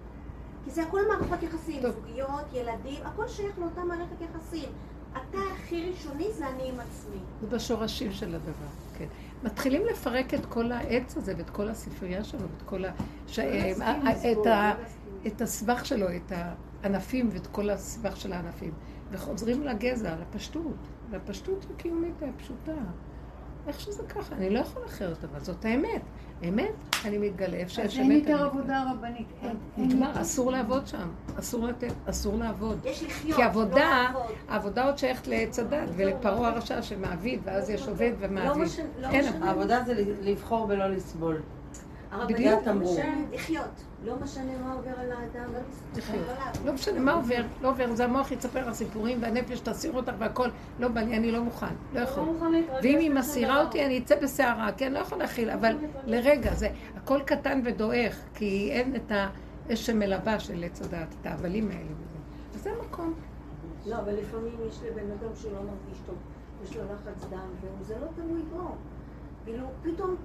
כי זה הכל מערכות יחסים, זוגיות, ילדים, הכל שייך לאותה מערכת יחסים. אתה הכי ראשוני זה אני עם עצמי. זה בשורשים של הדבר, כן. מתחילים לפרק את כל העץ הזה ואת כל הספרייה שלו ואת כל ה... ש... אה, את, ה... את הסבך שלו, את הענפים ואת כל הסבך של הענפים. וחוזרים לגזע, לפשטות, לפשטות הקיומית הפשוטה. איך שזה ככה, אני לא יכול אחרת, אבל זאת האמת. אמת, אני מתגלה איפה שיש אמת. אז אין יותר עבודה רבנית. נגמר, אסור לעבוד שם. אסור לתת, אסור לעבוד. יש לחיות, כי עבודה, לא העבודה עוד שייכת לעץ הדת ולפרעה הרשע שמעביד, ואז יש עובד ומעביד. לא אין. העבודה זה לבחור ולא לסבול. בדיוק. לחיות. לא משנה מה עובר על האדם, לא משנה מה עובר, לא עובר, זה המוח יספר לך סיפורים והנפש תסיר אותך והכל, לא בא לי, אני לא מוכן, לא יכול. ואם היא מסירה אותי, אני אצא בסערה, כן, לא יכול להכיל, אבל לרגע, זה הכל קטן ודועך, כי אין את האש שמלווה של עץ הדעת, את ההבלים האלה וזה. אז זה מקום. לא, אבל לפעמים יש לבן אדם שלא מרגיש טוב, יש לו לחץ דם, וזה לא תלוי בו. כאילו, פתאום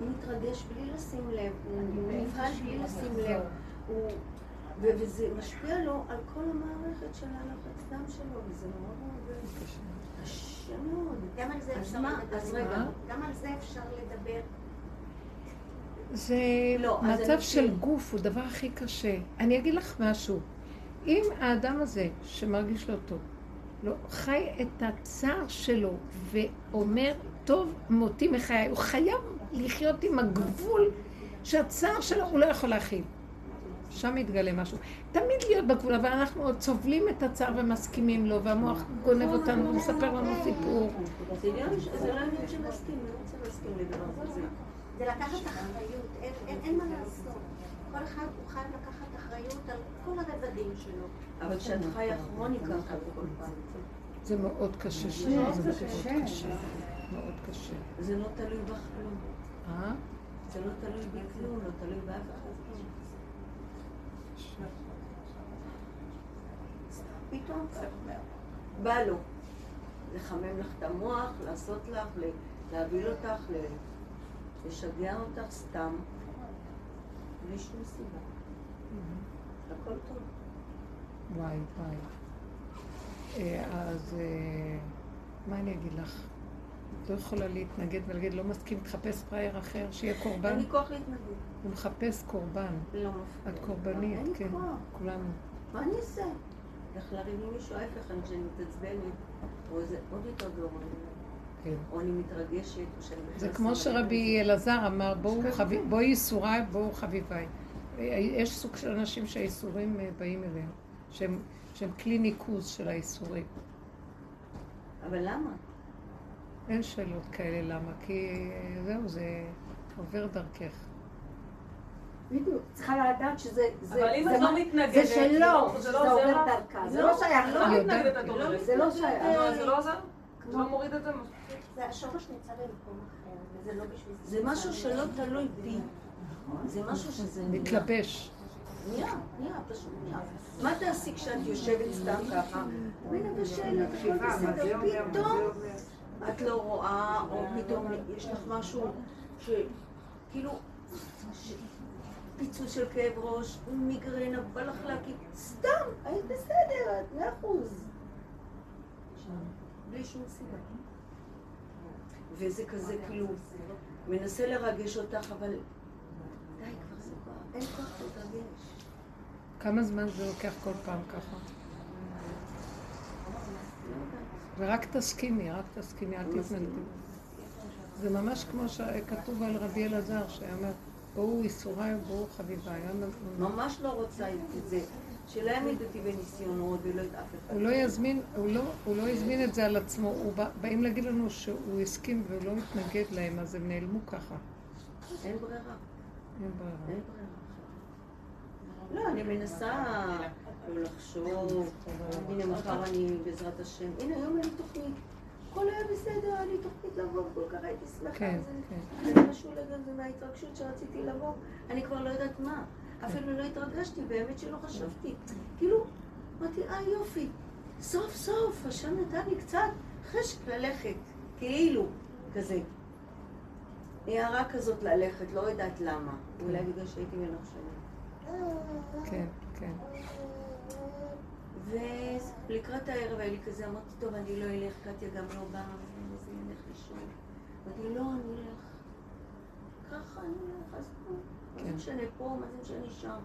הוא מתרגש בלי לשים לב, הוא נבהל בלי לשים לב, הוא וזה משפיע לו על כל המערכת של הלחץ דם שלו, וזה נורא מאוד קשה מאוד. גם על זה אפשר לדבר. גם על זה אפשר לדבר. זה לא, מצב אני- של גוף, הוא דבר הכי קשה. אני אגיד לך משהו. אם האדם הזה, שמרגיש לא טוב, לא חי את הצער שלו ואומר, טוב מותי מחיי, הוא חייב לחיות עם הגבול שהצער שלו הוא לא יכול להכיל. שם מתגלה משהו. תמיד להיות בגבול, אבל אנחנו עוד סובלים את הצער ומסכימים לו, והמוח גונב אותנו ומספר לנו סיפור. זה לא עניין אני לא רוצה להסכים לדבר כזה. זה לקחת אחריות, אין- מה לעשות. כל אחד הוא חייב לקחת אחריות על כל הרבדים שלו. אבל כשאת חיה כרוני ככה בכל פעם, זה מאוד קשה זה מאוד קשה. קשה. מאוד קשה. זה לא תלוי בך כלום. אה? זה לא תלוי בי כלום, לא תלוי באף אחד. פתאום בא לו לחמם לך את המוח, לעשות לך, להבהיל אותך, לשגע אותך סתם, בלי שום סיבה. הכל טוב. וואי, וואי. אה, אז אה, מה אני אגיד לך? לא יכולה להתנגד ולהגיד, לא מסכים, תחפש פראייר אחר, שיהיה קורבן. אין לי כוח להתנגד. הוא מחפש קורבן. לא מפריע. את קורבנית, אין לי כן. כוח. כולנו. מה אני אעשה? איך לריב עם מישהו ההפך, אני כשאני מתעצבנת, או זה עוד יותר גרוע, כן. או אני מתרגשת, או שאני... זה נכנסת כמו. שרבי אלעזר אמר, בואי ייסוריי, בואו חביביי. אה, יש סוג של אנשים שהייסורים אה, באים אליהם, שהם כלי ניקוז של הייסורים. אבל למה? אין שאלות כאלה, למה? כי אה, זהו, זה עובר דרכך. בדיוק, צריכה לדעת שזה זה- אבל אם זה את לא מתנגדת, זה שלו, זה שזה לא עוזר עובר לך? דרכה, זה לא שייך אני לה. לא. מתנגדת, את אומרת. זה לא שייך. נו, זה לא עוזר? זה לא מוריד את זה? זה השורש נמצא במקום אחר, וזה לא בשביל זה משהו שלא תלוי בי. זה משהו שזה נהיה. מתלבש. נהיה, נהיה, פשוט נהיה. מה תעשי כשאת יושבת סתם ככה, הכל בסדר, פתאום את לא רואה, או פתאום יש לך משהו שכאילו, פיצוץ של כאב ראש, מיגרנה, בא לך להגיד, סתם, היית בסדר, את מאה אחוז. בלי שום סיבה. וזה כזה כאילו, מנסה לרגש אותך, אבל די כבר, זה כבר, אין כוח להתרגש. כמה זמן זה לוקח כל פעם ככה? ורק תסכימי, רק תסכימי, אל תתנגדי. זה ממש כמו שכתוב על רבי אלעזר, שאומר, בואו ייסוריי ובואו חביביי. ממש לא רוצה את זה. שלא יעמיד אותי בניסיונות ולא את אף אחד. הוא לא יזמין, הוא לא, הוא לא הזמין את זה על עצמו, הוא בא, באים להגיד לנו שהוא הסכים והוא לא מתנגד להם, אז הם נעלמו ככה. אין ברירה. אין ברירה. אין ברירה. לא, אני מנסה לא לחשוב. הנה מחר אני בעזרת השם. הנה היום אין לי תוכנית. הכל היה בסדר, היה לי תוכנית לבוא, כל כך הייתי שמחה. כן, כן. זה משהו לגמרי מההתרגשות שרציתי לבוא. אני כבר לא יודעת מה. אפילו לא התרגשתי, באמת שלא חשבתי. כאילו, אמרתי, אה יופי, סוף סוף, השם נתן לי קצת חשק ללכת. כאילו, כזה. הערה כזאת ללכת, לא יודעת למה. אולי בגלל שהייתי מנחשנת. כן, כן. ולקראת הערב היה לי כזה, אמרתי, טוב, אני לא אלך, קטיה גם לא באה, אז אני אלך לישון. אמרתי, לא, אני אלך. ככה אני אלך, אז. מה זה כן. משנה פה, מה זה משנה שם?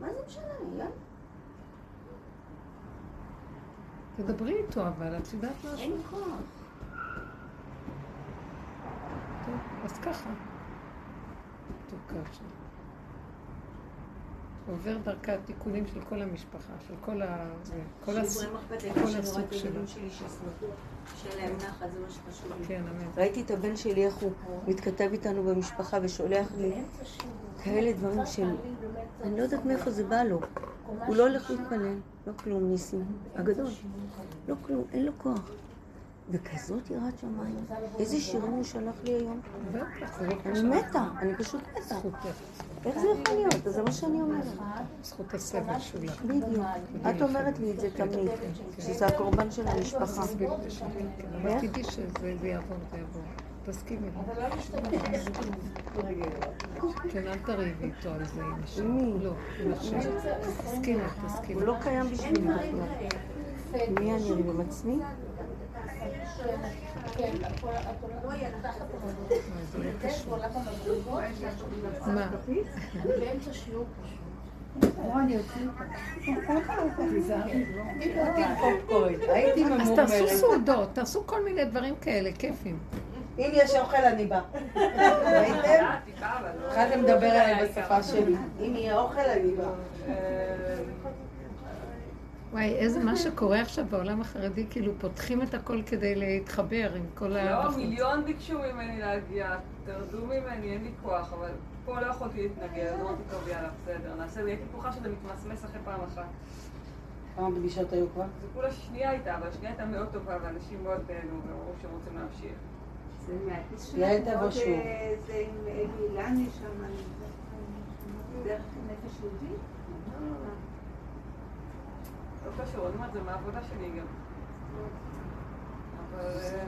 מה זה משנה, יאללה. תדברי איתו, אבל את יודעת משהו? אין כוח. טוב, אז ככה. תוקף שם. עובר דרכה התיקונים של כל המשפחה, של כל ה... כל רואה הסוג שלו. שלי שישמחו, שיהיה להם נחת, זה מה שחשוב לי. כן, אמן. ראיתי את הבן שלי, איך הוא מתכתב איתנו במשפחה ושולח לי כאלה דברים של... אני לא יודעת מאיפה זה בא לו. הוא לא הולך להתפלל, לא כלום, ניסים. הגדול. לא כלום, אין לו כוח. וכזאת יראת שמיים. איזה שירים הוא שלח לי היום. לא אני. מתה, אני פשוט מתה. איך זה יכול להיות? זה מה שאני אומרת. זכות הסבל שלך. בדיוק. את אומרת לי את זה תמיד, שזה הקורבן של המשפחה. אבל תדעי שזה זה יעבור, זה יעבור. תסכימי. כן, אל תריבי איתו על זה עם השם. עם מי? לא, עם השם. תסכימי, תסכימי. הוא לא קיים בשבילי בכלל. מי אני? עם עצמי? אז. תעשו סעודות, תעשו כל מיני דברים כאלה, כיפים. אם יש אוכל אני בא. ראיתם? התחלתם לדבר עליי בשפה שלי. אם יהיה אוכל אני בא. וואי, איזה מה שקורה עכשיו בעולם החרדי, כאילו פותחים את הכל כדי להתחבר עם כל לא, הבחוץ. מיליון ביקשו ממני להגיע, תרדו ממני, אין לי כוח, אבל פה לא יכולתי להתנגד, אמרתי טוב, יאללה, בסדר, נעשה, הייתי בטוחה שזה מתמסמס אחרי פעם אחת. כמה פגישות היו כבר? זה כולה שנייה הייתה, אבל השנייה הייתה מאוד טובה, ואנשים מאוד נהנו, ואמרו שהם רוצים להמשיך. יעל תבוא שוב. זה עם אלי אילני שם, דרך נפש יהודית? לא קשור, אני אומרת, זה מהעבודה שלי גם. אה.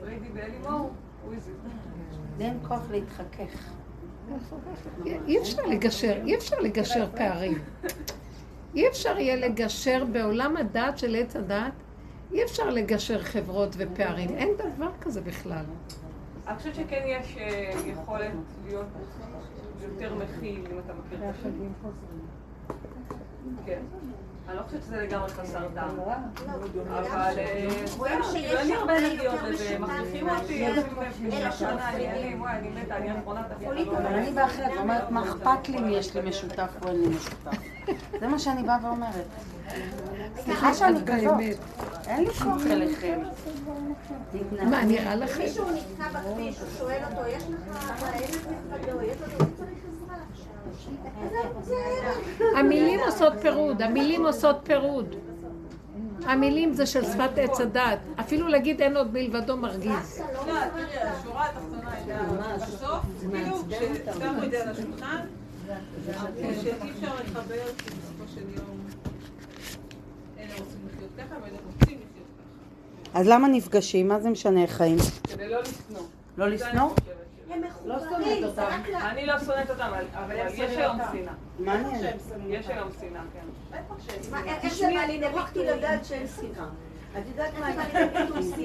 פריידי ואלימור, הוא איזי. אין כוח להתחכך. אי אפשר לגשר, אי אפשר לגשר פערים. אי אפשר יהיה לגשר בעולם הדעת של עץ הדעת, אי אפשר לגשר חברות ופערים. אין דבר כזה בכלל. אני חושבת שכן יש אה, יכולת להיות יותר מכיל, אם אתה מכיר את השם. כן. אני לא חושבת שזה לגמרי חסר טעם. אבל אה, רואים שיש כאילו, הרבה יותר לזה, משותף אבל אני באה אחרת, אומרת, מה אכפת לי אם יש לי משותף או אין לי משותף? זה מה שאני באה ואומרת. סליחה שאני כזאת, אין לי כוח אליכם. מה, נראה לכם? מישהו נתקע בכביש, הוא שואל אותו, לך יש לך הוא צריך עזרה עכשיו. זה המילים עושות פירוד, המילים עושות פירוד. המילים זה של שפת עץ הדת. אפילו להגיד אין עוד מלבדו מרגיז. לא, תראי, השורה התחתונה הייתה בסוף, כאילו, כששמו את זה על השולחן, שאי אפשר לחבר, כי בסופו של יום אלה רוצים לחיות ככה ואלה רוצים לחיות ככה. אז למה נפגשים? מה זה משנה חיים? כדי לא לשנוא. לא לשנוא? הם מחוברים, זה רק לה... אני לא שונאת אותם, אבל יש היום שנאה. מעניין. יש היום שנאה, כן. מה, איך זה בא נוכחתי ביטוי? לדעת שאין שנאה. את יודעת מה?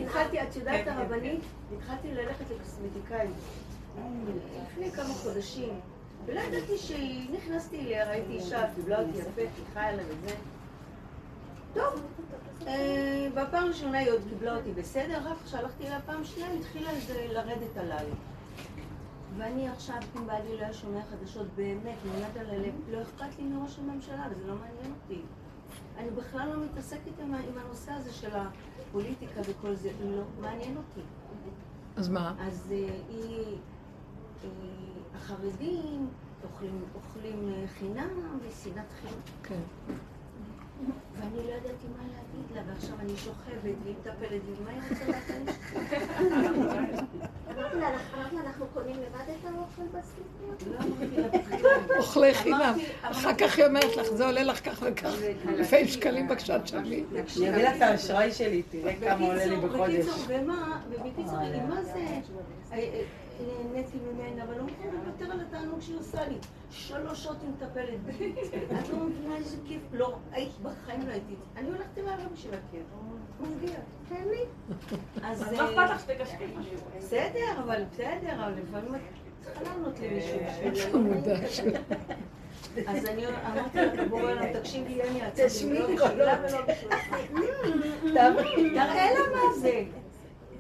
התחלתי, את יודעת כן, כן, הרבנית, התחלתי ללכת לקוסמטיקאית לפני כמה חודשים, ולא ידעתי שהיא, נכנסתי אליה, ראיתי אישה, קיבלה אותי יפה, פיתחה אליי וזה. טוב, אה, בפעם הראשונה היא עוד קיבלה אותי בסדר, אחר כך שהלכתי אליה פעם שנייה, היא התחילה לרדת עליי. ואני עכשיו, אם בעלי לא היה שומע חדשות, באמת, מיד על הלב, לא אכפת לי מראש הממשלה, וזה לא מעניין אותי. אני בכלל לא מתעסקת עם, עם הנושא הזה של הפוליטיקה וכל זה, לא מעניין אותי. אז מה? אז אה, היא, אה, החרדים אוכלים, אוכלים אה, חינם ושנאת חינם. כן. ואני לא ידעתי מה להגיד לה, ועכשיו אני שוכבת והיא מטפלת, ומה היא רוצה מהחיים אמרתי לה, אמרתי לה, אנחנו קונים לבד את האוכל בסופר? לא. אוכלי חינם. אחר כך היא אומרת לך, זה עולה לך כך וכך. אלפי שקלים בבקשה תשלמי. אני אביא לה את האשראי שלי, תראה כמה עולה לי בחודש. בקיצור, ומה, ובקיצור, מה זה, אה, אה, נהניתי ממנה, אבל לא מוכנה לוותר על התענוג שהיא עושה לי. שלוש שעות היא מטפלת בי. את לא מבינה איזה כיף. לא, היית בחיים לא הייתי. אני הולכת אליה לא בשביל הכיף. מגיע. תן לי. אז... אז אה, מה אכפת לך שתקשקש? בסדר, אבל בסדר, אבל לפעמים את צריכה לענות למישהו. אז אני אמרתי לבורא עולם, תקשיבי, יני, עצמי, לא בשבילה ולא בשבילה. תראה לה מה זה.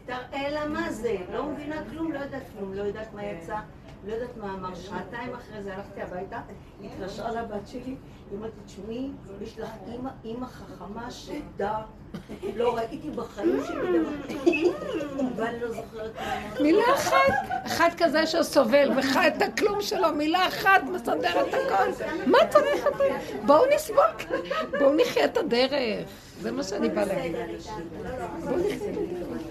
תראה לה מה זה. לא מבינה כלום, לא יודעת כלום, לא יודעת מה יצא, לא יודעת מה אמר. שעתיים אחרי זה הלכתי הביתה, התקשרה לבת שלי, היא אומרת לי, תשמעי, יש לך אימא, אימא חכמה שדה. לא ראיתי בחיים שלי דבר ואני לא זוכרת מה. מילה אחת, אחד כזה שסובל וחי את הכלום שלו, מילה אחת מסדר את הכל. מה צריך את זה? בואו נסבול, בואו נחיה את הדרך. זה מה שאני באה להגיד. בואו נחיה. הכל בסדר.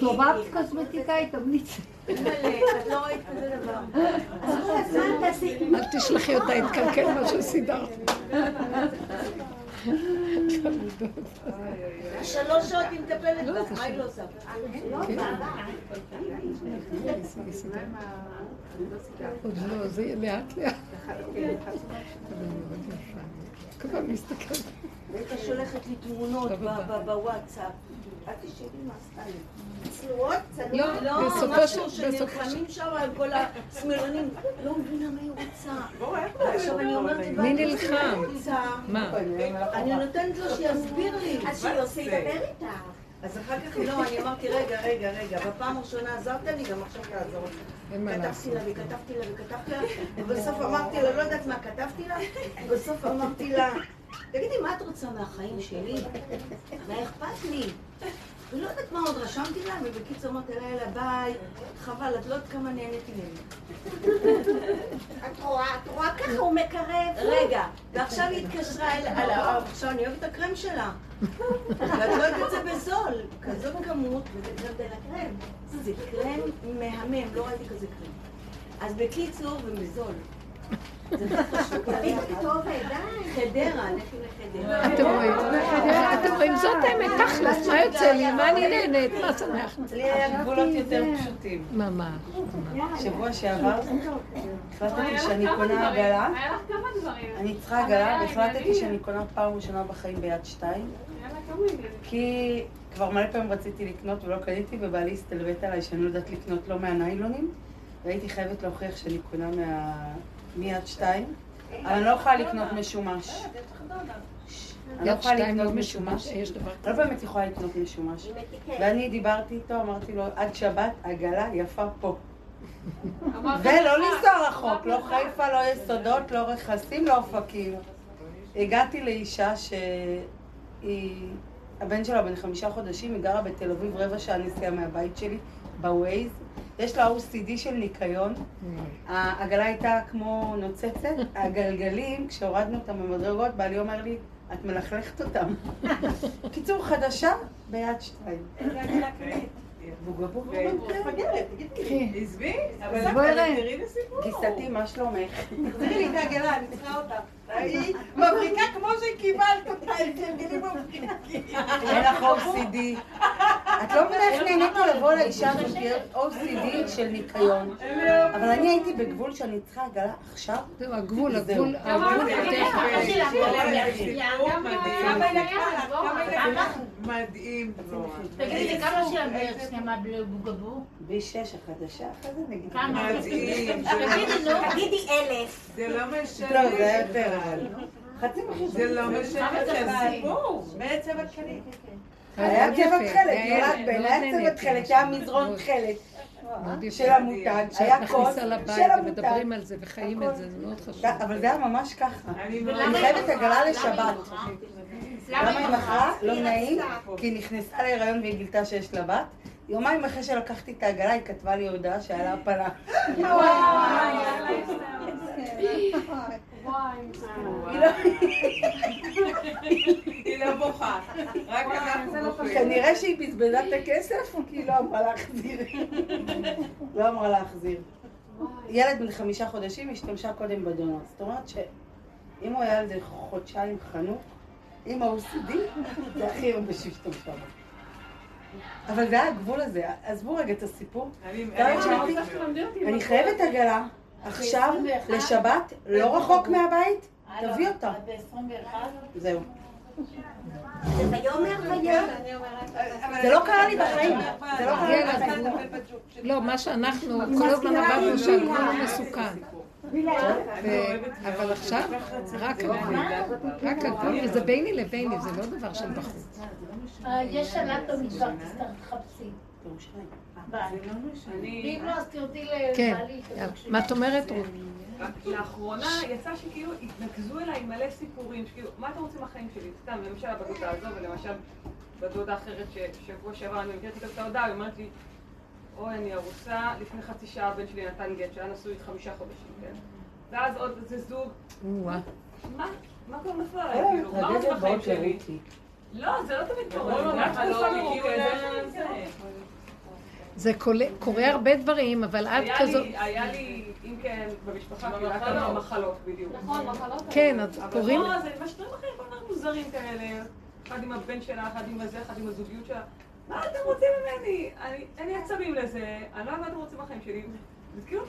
טובה קוסמטיקאית, תמליצי. לא תעשי? אל תשלחי אותה, יתקלקל מה שסידרת. שלוש שעות היא מטפלת בה, מה היא לא עושה? עוד לא, זה יהיה לאט לאט. פעם מסתכלת. והייתה שולחת לי תמונות בוואטסאפ. את תשאלי מה עשתה לי. צנועות? לא, לא, בסופו משהו של... בסופו של... שנלחמים שם על כל השמאלנים. לא מבינה מה היא רוצה. עכשיו אני אומרת, מי נלחם? מה? אני נותנת לו שיסביר לי. אז שיוסי ידבר איתה. אז אחר כך לא, אני אמרתי, רגע, רגע, רגע, בפעם הראשונה עזרת לי, גם עכשיו תעזור מה כתבתי. לה וכתבתי לה וכתבתי לה, ובסוף אמרתי לה, לא יודעת מה כתבתי לה, בסוף אמרתי לה, תגידי, מה את רוצה מהחיים שלי? מה אכפת לי? ולא יודעת מה עוד רשמתי לה, ובקיצור אמרתי לה, יאללה, ביי, חבל, את לא יודעת כמה נהניתי ממנו. את רואה, את רואה ככה הוא מקרב. רגע, ועכשיו היא התקשרה אל... עכשיו אני אוהבת את הקרם שלה. ואת לא יודעת את זה בזול, כזאת כמות, וזה קרם דה לה קרם. זה קרם מהמם, לא ראיתי כזה קרם. אז בקיצור, ובזול. אתם רואים? אתם רואים? זאת האמת, תכלס, מה יוצא לי? מה אני נהנית? מה שמח? לי היה גבולות יותר פשוטים. ממש. שבוע שעבר החלטתי שאני קונה עגלה. אני צריכה עגלה, והחלטתי שאני קונה פעם ראשונה בחיים ביד שתיים. כי כבר מלא פעמים רציתי לקנות ולא קניתי, ובעלי הסתלבט עליי שאני לא יודעת לקנות לא מהניילונים, והייתי חייבת להוכיח שאני קונה מה... מיד שתיים, אבל אני לא יכולה לקנות משומש. אני לא יכולה שתיים לא לקנות משומש, לא באמת יכולה לקנות משומש. ואני דיברתי איתו, אמרתי לו, עד שבת עגלה יפה פה. ולא לנסוע רחוק, אמרת לא. חיפה, לא יסודות, לא רכסים, לא אופקים. הגעתי לאישה שהיא, הבן שלה בן חמישה חודשים, היא גרה בתל אביב רבע שעה נסיעה מהבית שלי, בווייז. יש לה OCD של ניקיון. העגלה הייתה כמו נוצצת, הגלגלים, כשהורדנו אותם במדרגות, בעלי אומר לי, את מלכלכת אותם. קיצור, חדשה ביד שתיים. בוגה בוגה בוגה. עזבי, אבל. תראי לסיפור. גיסתי, מה שלומך? תחזירי לי את העגלה, אני צריכה אותה. היא מבריקה כמו שקיבלת אותה, תרגלי מבריקה. אין לך OCD. את לא מבינה איך נהניתי לבוא לאישה הזאת, OCD של ניקיון. אבל אני הייתי בגבול שאני צריכה עגלה עכשיו. זהו, הגבול. הגבול, הגבול יותר מדהים. תגידי לי, כמה בערך שנייה בבוגבו? ב-6 החדשה, אחרי זה נגיד. כמה? מדהים. תגידי, נו. תגידי אלף. זה לא משנה. לא, זה היה יותר אבל. חצי מחיר. זה לא משנה, זה? סיפור. בעצם התקנים. היה צבע. תכלת, נולד בן, היה. צבע תכלת, היה מזרון תכלת. של המותג, היה כוס מכניסה לבית של המותג. ומדברים על זה וחיים את זה, זה מאוד חשוב. אבל זה היה ממש ככה. אני חייבת עגלה לשבת. למה היא מכרה? לא נעים. כי היא נכנסה להיריון והיא גילתה שיש לה בת. יומיים אחרי שלקחתי את העגלה, היא כתבה לי הודעה שהיה לה הפלה. היא לא בוכה. רק אנחנו בוכים. כנראה שהיא בזבזה את הכסף, כי היא לא אמרה להחזיר. לא אמרה להחזיר. ילד בן חמישה חודשים השתמשה קודם בדונלד. זאת אומרת שאם הוא היה איזה חודשיים חנוק, עם ה-OCD, זה הכי הרבה שהשתמשה בו. אבל זה היה הגבול הזה. עזבו רגע את הסיפור. אני חייבת עגלה, עכשיו, לשבת, לא רחוק מהבית, תביא אותה. ב-21? זהו. זה ויאמר. זה לא קרה לי בחיים. זה לא קרה לי בחיים. לא, מה שאנחנו כל הזמן אמרנו שהגבול הוא מסוכן. אבל עכשיו, רק הגבול. רק הגבול, וזה ביני לביני, זה לא דבר של בחוץ. יש אנטומי כבר, תחפשי. ואם לא, אז תרדי כן. לבעלי. מה את אומרת, רות? לאחרונה יצא שכאילו התנקזו אליי מלא סיפורים, שכאילו, מה אתם רוצים מהחיים שלי? סתם, למשל בדודה הזו, ולמשל בדודה אחרת ששבוע שעבר אני מכירת את ההודעה, היא אומרת לי, אוי, אני ארוסה, לפני חצי שעה הבן שלי נתן גט, שהיה נשוי חמישה חודשים, כן? ואז עוד איזה זוג. מה? מה כבר נפל עליי? אה, כאילו, מה בחיים באות שלי? לא, זה לא תמיד קורה. זה קורה- קורה הרבה דברים, אבל את כזאת... היה לי, אם כן, במשפחה, כאילו, מחלות בדיוק. נכון, מחלות. כן, אז אבל קוראים... לא, זה משברים אחרים, כל מיני מוזרים כאלה. אחד עם הבן שלה, אחד עם הזה, אחד עם הזוגיות שלה. מה אתם רוצים ממני? אני- אין לי עצבים לזה, אני לא יודעת מה אתם רוצים בחיים שלי. זה כאילו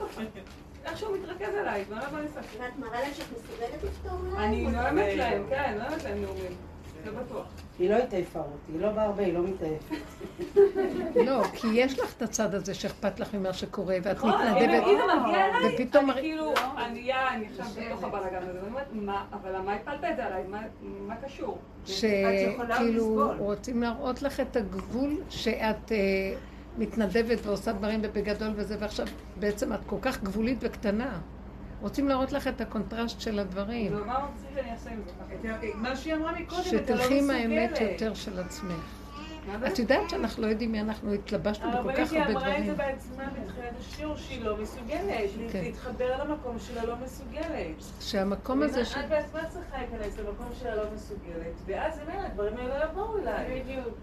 איכשהו מתרכז עליי, ואני לא אני עושה. ואת מראה להם שאת מסוגלת לפתור להם? אני נואמת להם, כן, נואמת להם נאומים. היא לא התעייפה אותי, היא לא באה הרבה, היא לא מתעייפת. לא, כי יש לך את הצד הזה שאכפת לך ממה שקורה, ואת נכון, מתנדבת, ופתאום... אני כאילו, ענייה, אני עכשיו בתוך הבלאגן הזה, ואני אומרת, מה, אבל מה הפלת את זה עליי? מה- קשור? שכאילו רוצים להראות לך את הגבול שאת אה, מתנדבת ועושה דברים ובגדול וזה, ועכשיו בעצם את כל כך גבולית וקטנה. רוצים להראות לך את הקונטרסט של הדברים. נו, מה רוצים שאני אעשה עם מה שהיא אמרה מקודם, אתה לא שתלכי עם האמת מסוגלת. יותר של עצמך. את יודעת שאנחנו לא יודעים מי אנחנו התלבשנו בכל כך היא הרבה אמרה את זה דברים. בעצמה בתחילת השיעור, שהיא לא מסוגלת. כן. להתחבר למקום שלה לא מסוגלת. שהמקום הזה ש... את בעצמה צריכה להיכנס למקום שלה לא מסוגלת, ואז ממילא הדברים האלה יבואו אליי. בדיוק.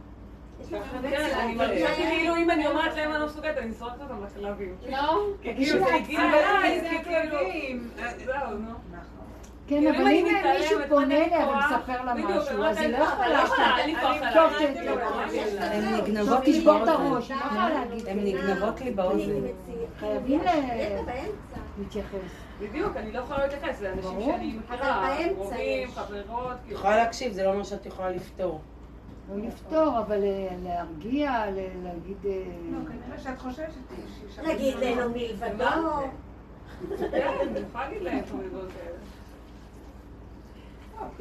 כאילו אם אני אומרת להם אני לא מסוגלת, אני זורקת אותם לכלבים. לא? כאילו זה הגיע אליי, זה. זהו, נו. כן, אבל אם מישהו פונה אליה ומספר לה משהו, אז היא לא יכולה טוב, הן נגנבות לי תשבור את. הראש. הן נגנבות לי באוזן. חייבים. להתייחס. בדיוק, אני לא יכולה להתייחס, זה אנשים. שאני מכירה, יש. חברות, את. יכולה להקשיב, זה לא אומר שאת יכולה לפתור. לא לפתור, אבל אה, להרגיע, להגיד... אה, לא, כנראה שאת חוששת. שיש- להגיד לנו מלבדו. כן, אני יכולה להגיד. לא,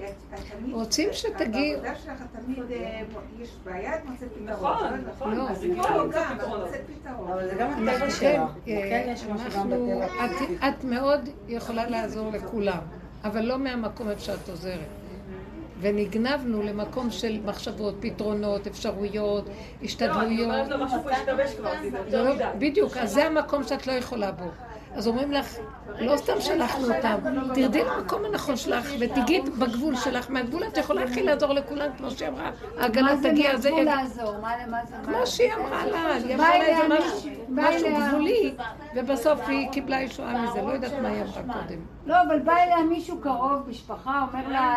את- את תמיד- רוצים את שתגיעו- בעבודה שלך את תמיד, אה, יש בעיה, את מוצאת פתרון. נכון, לא, נכון, לא. אז כאילו גם, את פתרונות. מוצאת פתרון. אבל זה גם הטבע כן, כן. את, את מאוד יכולה לעזור לכולם, אבל לא מהמקום איפה שאת עוזרת. ונגנבנו למקום של מחשבות, פתרונות, אפשרויות, לא, אני השתדלויות. אומרת לו משהו פה השתבש כבר, לא. בדיוק, אז זה המקום שאת לא יכולה בו. אז אומרים לך, לא סתם שלחנו אותם, תרדי למקום הנכון שלך ותגיעי בגבול שלך, מהגבול את יכולה הכי לעזור לכולם, כמו שהיא אמרה, העגלה מה זה תגיע, זה מהגבול. לעזור? מה מה זה? כמו שהיא אמרה לה, היא אמרה לה איזה משהו- גבולי, ובסוף היא קיבלה ישועה מזה, לא יודעת מה היא אמרה קודם. לא, אבל בא אליה מישהו קרוב, משפחה, אומר לה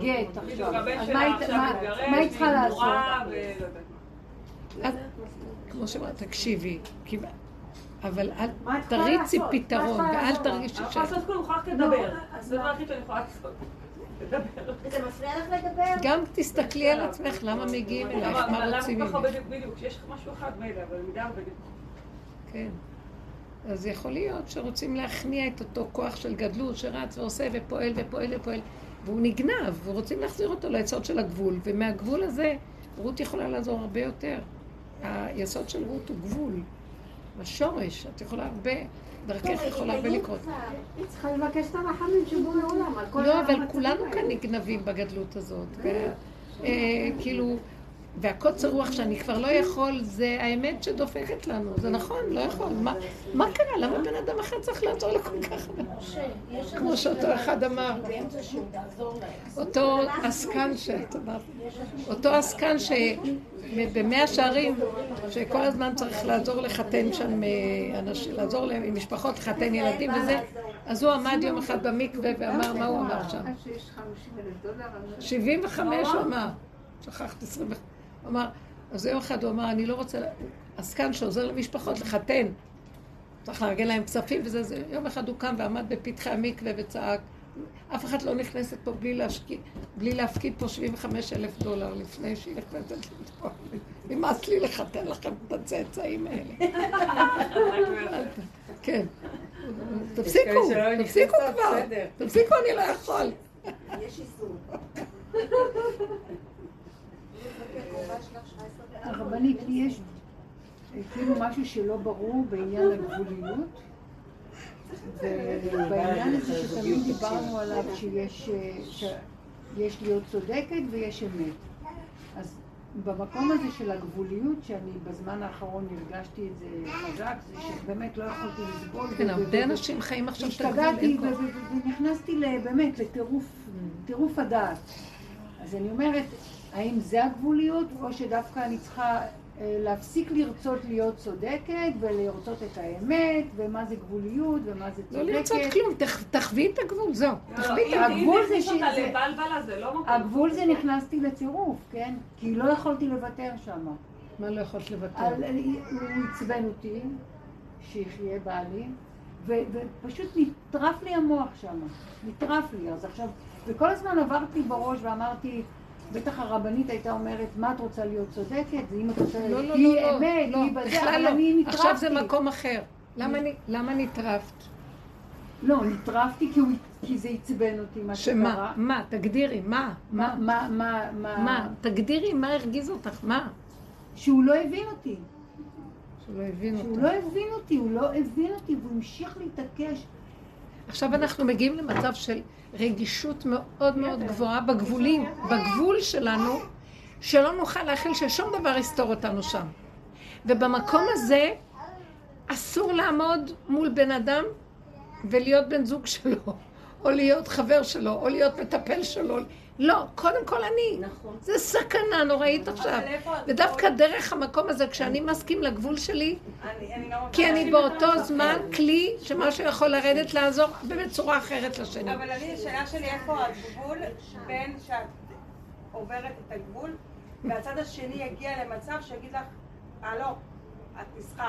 גט עכשיו. אז מה היא- מה- מה צריכה לעשות? מה. כמו שאמרת, תקשיבי, אבל אל יכולה תריצי פתרון, יכולה ואל? תרגישי אני ש... יכולה לעשות כלום, יכולה רק לדבר. זה הדבר היחיד שאני יכולה לעשות. וזה מפריע לך לדבר? גם תסתכלי על עצמך, למה מגיעים אלייך, מה רוצים ממך. הרבה בדיוק, כשיש משהו אחד מילא, אבל מידה בדיוק. כן. אז יכול להיות שרוצים להכניע את אותו כוח של גדלות שרץ ועושה ופועל ופועל ופועל, והוא נגנב, ורוצים להחזיר אותו ליסוד של הגבול, ומהגבול הזה רות יכולה לעזור הרבה יותר. היסוד של רות הוא גבול, בשורש, את יכולה הרבה, דרכך יכול הרבה לקרות. היא צריכה לבקש את הרחמים של בורא עולם. על כל לא, אבל כולנו. כאן נגנבים בגדלות הזאת. ו- אה, כאילו, והקוצר רוח שאני כבר לא יכול, זה האמת שדופקת לנו. זה נכון, לא יכול. מה- מה קרה? למה בן אדם אחר צריך לעזור לכל כך הרבה? כמו שאותו אחד אמר, אותו עסקן שאת אמרת, אותו עסקן שבמאה שערים, שכל הזמן צריך לעזור לחתן שם אה, אנשים, לעזור למשפחות לחתן ילדים וזה, אז הוא עמד יום אחד במקווה ואמר, מה הוא אמר שם? עד שיש 50 אלף דולר, אני לא- 75 הוא אמר, שכחת 20, הוא אמר, אז יום אחד הוא אמר, אני לא רוצה, עסקן שעוזר למשפחות לחתן, צריך לארגן להם כספים וזה, זה, יום אחד הוא קם ועמד בפתחי המקווה וצעק, אף אחד לא נכנסת פה בלי, להשקיע, בלי להפקיד פה 75 אלף דולר לפני שהיא נכנסת לפה. נמאס לי לחתן לכם את הצאצאים האלה. כן. תפסיקו, תפסיקו כבר. תפסיקו, אני לא יכול. יש איסור. הרבנית, יש כאילו משהו שלא ברור בעניין הגבוליות, ובעניין הזה שתמיד דיברנו עליו שיש שיש להיות צודקת ויש אמת. אז במקום הזה של הגבוליות, שאני בזמן האחרון הרגשתי את זה חזק, זה שבאמת לא יכולתי לסבול. כן, הרבה אנשים חיים עכשיו את הגבול, השתגעתי ונכנסתי באמת לטירוף, טירוף הדעת. אז אני אומרת, האם זה הגבוליות, או שדווקא אני צריכה אה, להפסיק לרצות להיות צודקת ולרצות את האמת, ומה זה גבוליות ומה זה לא צודקת. לרצות כלום, תח- תחווי את הגבול, זהו. תחווי את הגבול. אם זה נכניס אותה לבלבלה זה לא מקום. הגבול זה נכנסתי לצירוף, כן? כי לא יכולתי לוותר שם. מה לא יכולת לוותר? הוא עצבן אותי, שיחיה בעלי, ופשוט נטרף לי המוח שם, נטרף לי. אז עכשיו, וכל הזמן עברתי בראש ואמרתי, בטח הרבנית הייתה אומרת, מה את רוצה להיות צודקת? זה אם את רוצה, לא, לא, היא לא, לא, אמת, לא, היא בזה, אבל לא. אני נטרפתי. עכשיו זה מקום אחר. למה נטרפת? לא, נטרפתי כי, הוא, כי זה עצבן אותי, מה שמה? שקרה. מה? תגדירי, מה? מה, מה, מה, מה, מה? תגדירי מה הרגיז אותך, מה? שהוא לא הבין אותי. שלא הבין שהוא אותך. לא הבין אותי, הוא לא הבין אותי, והוא המשיך להתעקש. עכשיו אנחנו מגיעים למצב של רגישות מאוד מאוד גבוהה בגבולים, בגבול שלנו, שלא נוכל להכיל ששום דבר יסתור אותנו שם. ובמקום הזה אסור לעמוד מול בן אדם ולהיות בן זוג שלו, או להיות חבר שלו, או להיות מטפל שלו. לא, קודם כל אני. נכון. זה סכנה נוראית עכשיו. אבל איפה את- ודווקא דרך המקום הזה, כשאני מסכים לגבול שלי, אני אני לא כי אני באותו זמן כלי שמשהו יכול לרדת לעזור בצורה אחרת לשני. אבל אני, השאלה שלי איפה הגבול בין שאת עוברת את הגבול והצד השני יגיע למצב שיגיד לך, הלו, את נסחפת.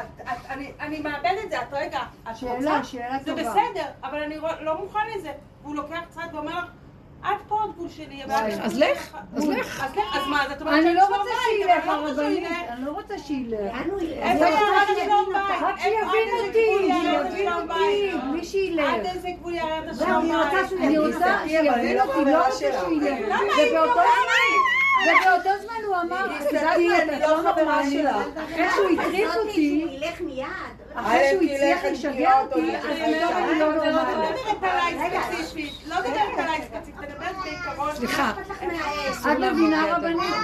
את, את, אני, אני מאבד את זה, את רגע, את שאלה, רוצה? שאלה זה טובה. בסדר, אבל אני לא מוכן לזה. והוא לוקח צעד ואומר לך, את פה הגבול שלי. אז לך, אז לך. אז לך, אז מה, אז את אומרת אני שאני לא רוצה שילך, לא הרבנית. אני לא רוצה שילך. איפה אני ירד רוצה השלום בית? רק שיבין עד אותי, שיבין אותי, בית? בלי עד שילך. איזה גבול ירד זהו, השלום אני רוצה בית? אני רוצה שיבין אותי, לא רוצה שילך. ובאותו ובאותו זמן הוא אמר, את יודעת מה, את לא נורמלית. אחרי שהוא הטריף אותי. אחרי שהוא הצליח לשגע אותי, אז פתאום אני לא לא נורמלית. מדברת עליי ספציפית, לא מדברת עליי ספציפית, מדברת בעיקרון. סליחה. את מבינה רבנית?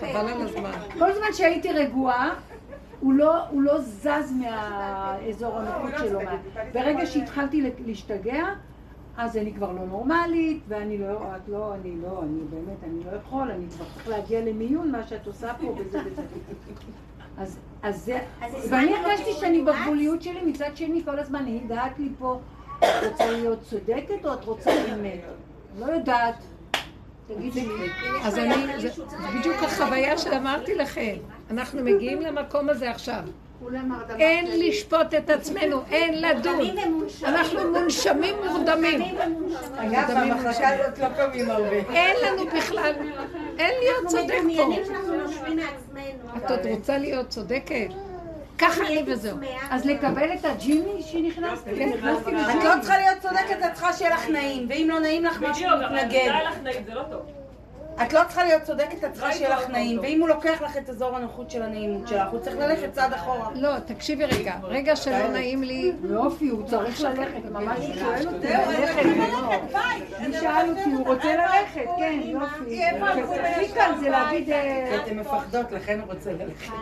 חבל על הזמן. כל זמן שהייתי רגועה, הוא לא, הוא לא זז מהאזור הנוחות שלו. ברגע שהתחלתי להשתגע, אז אני כבר לא נורמלית, ואני לא, את לא, אני לא, אני באמת, אני לא יכול, אני כבר צריך להגיע למיון, מה שאת עושה פה, וזה וזה. אז, אז זה, אז ואני לו הרגשתי שאני? בגבוליות שלי, מצד שני כל הזמן היא דעת לי פה, את רוצה להיות צודקת או את רוצה אמת? לא יודעת. אז אני, זה בדיוק החוויה שאמרתי לכם. אנחנו מגיעים למקום הזה עכשיו. אין לשפוט את עצמנו, אין לדון. אנחנו מונשמים מורדמים. במחלקה הזאת לא קמים הרבה. אין לנו בכלל, אין להיות צודק פה. את עוד רוצה להיות צודקת? ככה אני וזהו. אז לקבל את הג'יני שנכנסתי, נכנסתי את. לא צריכה להיות צודקת, את צריכה שיהיה לך נעים, ואם לא נעים לך משהו בדיוק, אבל מתנגד. כדאי לך נעים, זה לא טוב. את לא צריכה להיות צודקת, את צריכה שיהיה לך נעים. ואם הוא לוקח לך את אזור הנוחות של הנעימות שלך, הוא צריך ללכת צעד אחורה. לא, תקשיבי רגע. רגע שלא נעים לי, יופי, הוא צריך ללכת, ממש הוא שואל אותי ללכת. מי שאל אותי, הוא רוצה ללכת, כן, יופי. הכי קל זה להגיד... אה, כי אתן מפחדות, לכן הוא רוצה ללכת.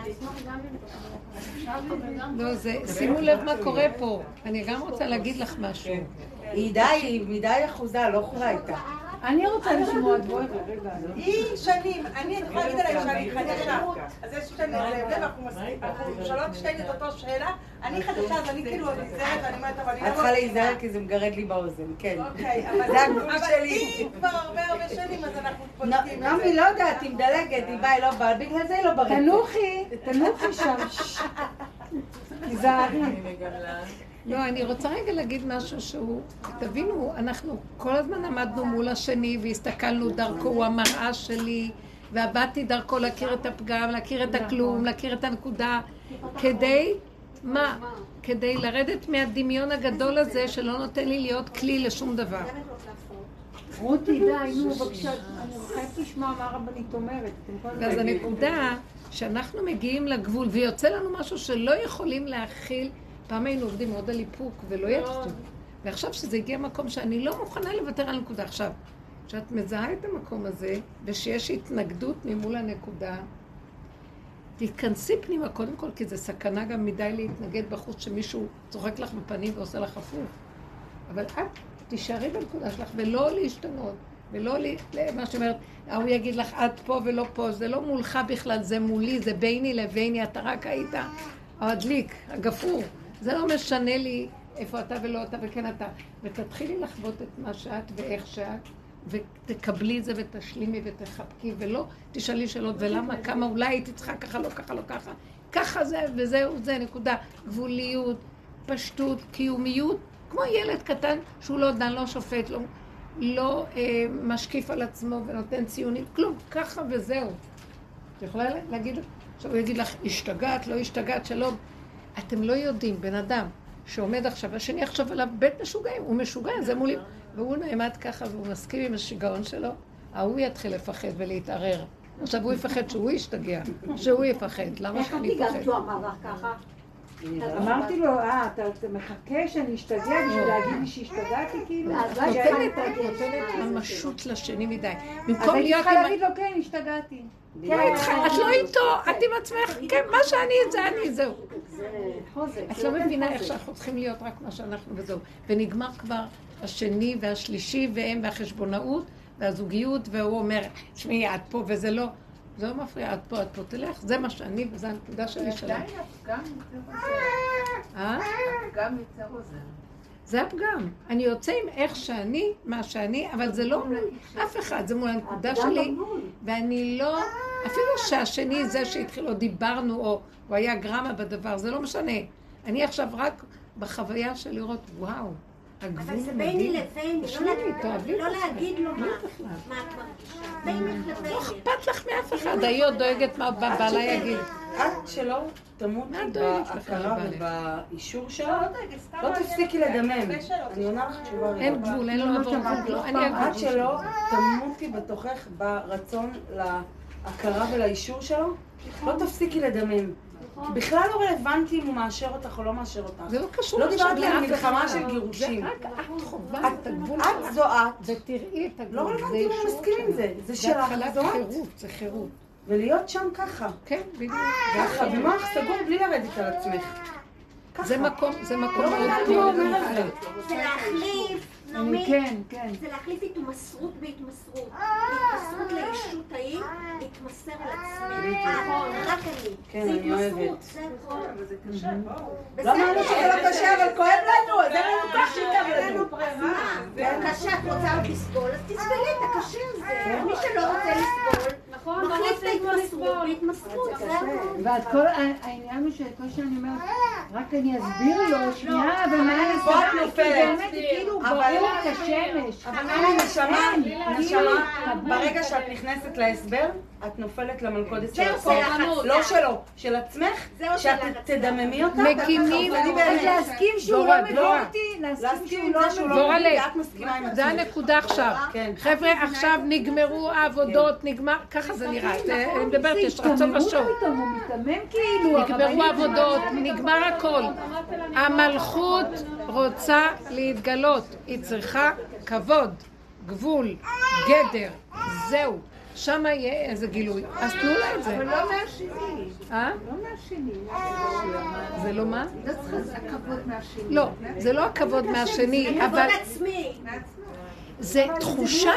לא, זה, שימו לב מה קורה פה. אני גם רוצה להגיד לך משהו. היא די, היא מדי אחוזה, לא יכולה איתה. אני רוצה לשמוע את בואי, רגע. היא שנים, אני יכולה להגיד עליי שאני חדשה. אז יש זה הבדל, אנחנו מסכימים, אנחנו שואלות שתינו את אותו שאלה. אני חדשה, אז אני כאילו נזהרת, ואני אומרת, אבל אני לא... את צריכה מבינה." להיזהר כי זה מגרד לי באוזן, כן. אוקיי, אבל. היא כבר הרבה הרבה שנים, אז אנחנו את נעמי. לא יודעת, היא מדלגת, היא באה, היא לא באה, בגלל זה היא לא ברצף. תנוחי, תנוחי שם. תיזהרי. לא, אני רוצה רגע להגיד משהו שהוא, תבינו, אנחנו כל הזמן עמדנו מול השני והסתכלנו דרכו, הוא המראה שלי, ועבדתי דרכו להכיר את הפגם, להכיר את הכלום, להכיר את הנקודה, כדי, מה? כדי לרדת מהדמיון הגדול הזה שלא נותן לי להיות כלי לשום דבר. רותי, די, נו, בבקשה, אני חייבת לשמוע מה הרבנית אומרת. ואז הנקודה שאנחנו מגיעים לגבול ויוצא לנו משהו שלא יכולים להכיל, פעם היינו עובדים מאוד על איפוק ולא יצאו. ועכשיו שזה הגיע מקום שאני לא מוכנה לוותר על נקודה. עכשיו, כשאת מזהה את המקום הזה ושיש התנגדות ממול הנקודה, תתכנסי פנימה קודם כל, כי זה סכנה גם מדי להתנגד בחוץ שמישהו צוחק לך בפנים ועושה לך הפוך. אבל את תישארי בנקודה שלך ולא להשתנות ולא לי- מה שאומרת, ההוא יגיד לך עד פה ולא פה, זה לא מולך בכלל, זה מולי, זה ביני לביני, אתה רק היית הדליק, הגפרור. זה לא משנה לי איפה אתה ולא אתה וכן אתה. ותתחילי לחוות את מה שאת ואיך שאת, ותקבלי את זה ותשלימי ותחבקי, ולא תשאלי שאלות, ולמה, כמה, אולי הייתי צריכה ככה, לא ככה, לא ככה. ככה זה, וזהו זה, נקודה. גבוליות, פשטות, קיומיות, כמו ילד קטן שהוא לא דן, לא שופט, לא, לא אה, משקיף על עצמו ונותן ציונים, כלום, ככה וזהו. את יכולה להגיד, עכשיו הוא יגיד לך, השתגעת, לא השתגעת, שלום. אתם לא יודעים, בן אדם שעומד עכשיו, השני עכשיו עליו בית משוגעים, הוא משוגע, זה מולי, והוא נעמד ככה והוא מסכים עם השיגעון שלו, ההוא יתחיל לפחד ולהתערער. עכשיו הוא יפחד שהוא ישתגע, שהוא יפחד, למה איך שאני את הגעת אפחד? שהוא אמר לך ככה? אמרתי לו, אה, אתה מחכה שאני אשתגע בשביל להגיד לי שהשתגעתי כאילו? אז לא נותנת ממשות לשני מדי. אז במקום הייתי להיות צריכה עם... להגיד לו, כן, השתגעתי. איתך? את לא איתו, את עם עצמך, כן, מה שאני זה אני, זהו. חוזק. את לא מבינה איך שאנחנו צריכים להיות רק מה שאנחנו וזהו. ונגמר כבר השני והשלישי והם והחשבונאות והזוגיות, והוא אומר, תשמעי, את פה וזה לא. זה לא מפריע, את פה, את פה, תלך, זה מה שאני וזו הנקודה שלי שלהם. אה? גם יוצר עוזר. זה הפגם. אני יוצא עם איך שאני, מה שאני, אבל זה לא מול אף אחד, זה מול הנקודה שלי, ואני לא, אפילו שהשני זה שהתחיל, או דיברנו, או הוא היה גרמה בדבר, זה לא משנה. אני עכשיו רק בחוויה של לראות, וואו, הגבול אבל זה מדהים. ביני לביני, לא להגיד- את לא. להגיד לו מה לא את מרגישה. בינך לא. אכפת לך מאף אחד, היא עוד דואגת מה בעלה יגיד. עד שלא תמותי את בהכרה? ובאישור שלה, לא תפסיקי לדמם. אני עונה לך תשובה רגע. אין גבול, אין לו עבור גבול, לא, הגבול שלא שלו. תמותי בתוכך ברצון להכרה ולאישור שלו, לא תפסיקי לדמם. בכלל לא רלוונטי אם הוא מאשר אותך או לא מאשר אותך. זה לא קשור לא דיברתי על מלחמה. של גירושים. זה רק את חובה את הגבול את שלך. זו את, ותראי את הגבול. לא רלוונטי אם הוא מסכים עם. זה. זה שלך, זו את. חירות, זה חירות. ולהיות שם ככה. כן, בדיוק. ככה, במוח סגור בלי לרדת על עצמך. ככה. זה מקום, זה מקום לא מאוד טוב. מה אומר על זה. זה להחליף, נעמי, כן, כן. זה להחליף התמסרות בהתמסרות. התמסרות לישות ההיא, להתמסר על עצמי. רק אני. כן, זה אני התמסרות, אוהבת. זה הכל. לא אמרנו שזה לא קשה, אבל כואב לנו, אז אין לנו כוח שיכאב לנו. מה? קשה, את רוצה עוד לסבול, אז תסבלי את הקשה הזה. מי שלא רוצה לסבול, נכון, לא מחליף את רוצים כבר ההתמסרות לסבול. הכל. ואת כל העניין הוא שכל שאני אומרת, רק אני אסביר לו, שנייה, ומה אני פה את אסביר. באמת כאילו אבל- ברור כשמש. אבל אני נשמה, אין, נשמה, כאילו, ברגע שאת נכנסת להסבר, את נופלת למלכודת של זה. עצה. לא שלו, של עצמך, זה שאת. תדממי אותה. מקימים- אז באמת. להסכים שהוא לא מבין. אותי, להסכים שהוא לא זה שהוא מבין לא מבין, לב. ואת מסכימה עם זה עצמך. הנקודה עכשיו. כן. חבר'ה, עכשיו נגמרו העבודות, נגמר, ככה זה נראה. זה- אני מדברת, יש רצון ושוב. כאילו. נגמרו העבודות, נגמר הכל. המלכות רוצה להתגלות, היא צריכה כבוד, גבול, גדר, זהו. שם יהיה איזה גילוי. אז תנו לה את זה. אבל לא מהשני. אה? לא מהשני. זה לא מה? לא זה הכבוד מהשני. לא, זה לא הכבוד מהשני, כבוד אבל עצמי. זה תחושת,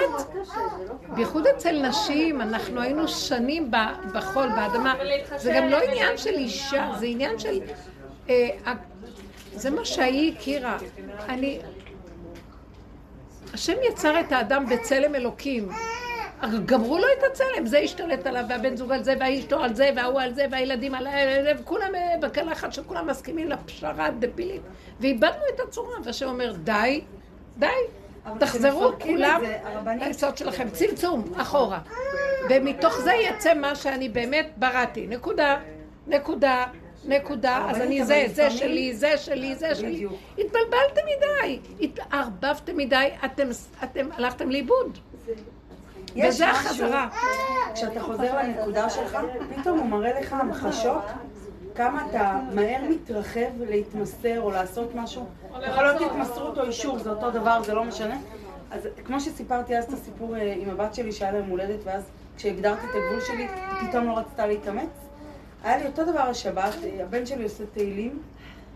בייחוד אצל נשים, אנחנו היינו שנים בחול, באדמה. זה גם לא עניין של אישה, זה עניין של... אה, זה מה שהיא הכירה. אני... השם יצר את האדם בצלם אלוקים. גמרו לו את הצלם, זה השתלט עליו, והבן זוג על זה, והאשתו על זה, וההוא על זה, והילדים על זה, וכולם אה, בקלחת שכולם מסכימים לפשרה הדבילית. ואיבדנו את הצורה, והשם אומר, די, די, תחזרו כולם ליסוד שלכם, צמצום, אחורה. ומתוך זה יצא מה שאני באמת בראתי. נקודה, נקודה, נקודה, אז אני זה, זה שלי, זה שלי, זה שלי. התבלבלתם מדי, התערבבתם מדי, אתם הלכתם לאיבוד. וזה החזרה. כשאתה חוזר לנקודה שלך, פתאום הוא מראה לך המחשות, כמה אתה מהר מתרחב להתמסר או לעשות משהו. יכול להיות התמסרות או אישור, זה אותו דבר, זה לא משנה. אז כמו שסיפרתי אז את הסיפור אה, עם הבת שלי שהיה לה יום הולדת, ואז כשהגדרתי את הגבול שלי, היא פתאום לא רצתה להתאמץ. היה לי אותו דבר השבת, אה, הבן שלי עושה תהילים,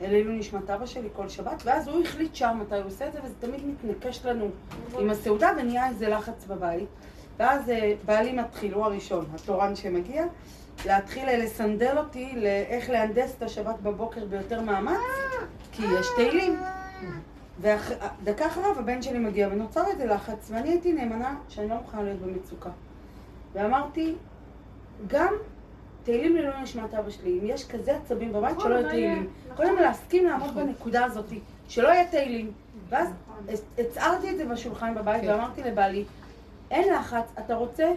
לעילוי נשמת אבא שלי כל שבת, ואז הוא החליט שם מתי הוא עושה את זה, וזה תמיד מתנקש לנו עם הסעודה, ונהיה איזה לחץ בבית. ואז אה, בעלי מתחיל, הוא הראשון, התורן שמגיע, להתחיל אה, לסנדל אותי לאיך להנדס את השבת בבוקר ביותר מאמץ, כי יש תהילים. ודקה אחריו הבן שלי מגיע, ונוצר איזה לחץ, ואני הייתי נאמנה שאני לא מוכנה להיות במצוקה. ואמרתי, גם תהילים לעילוי נשמת אבא שלי, אם יש כזה עצבים בבית, שלא יהיה תהילים. קודם להסכים לעמוד בנקודה הזאת, שלא יהיה תהילים. ואז הצהרתי את זה בשולחן בבית, ואמרתי לבעלי, אין לחץ, אתה רוצה,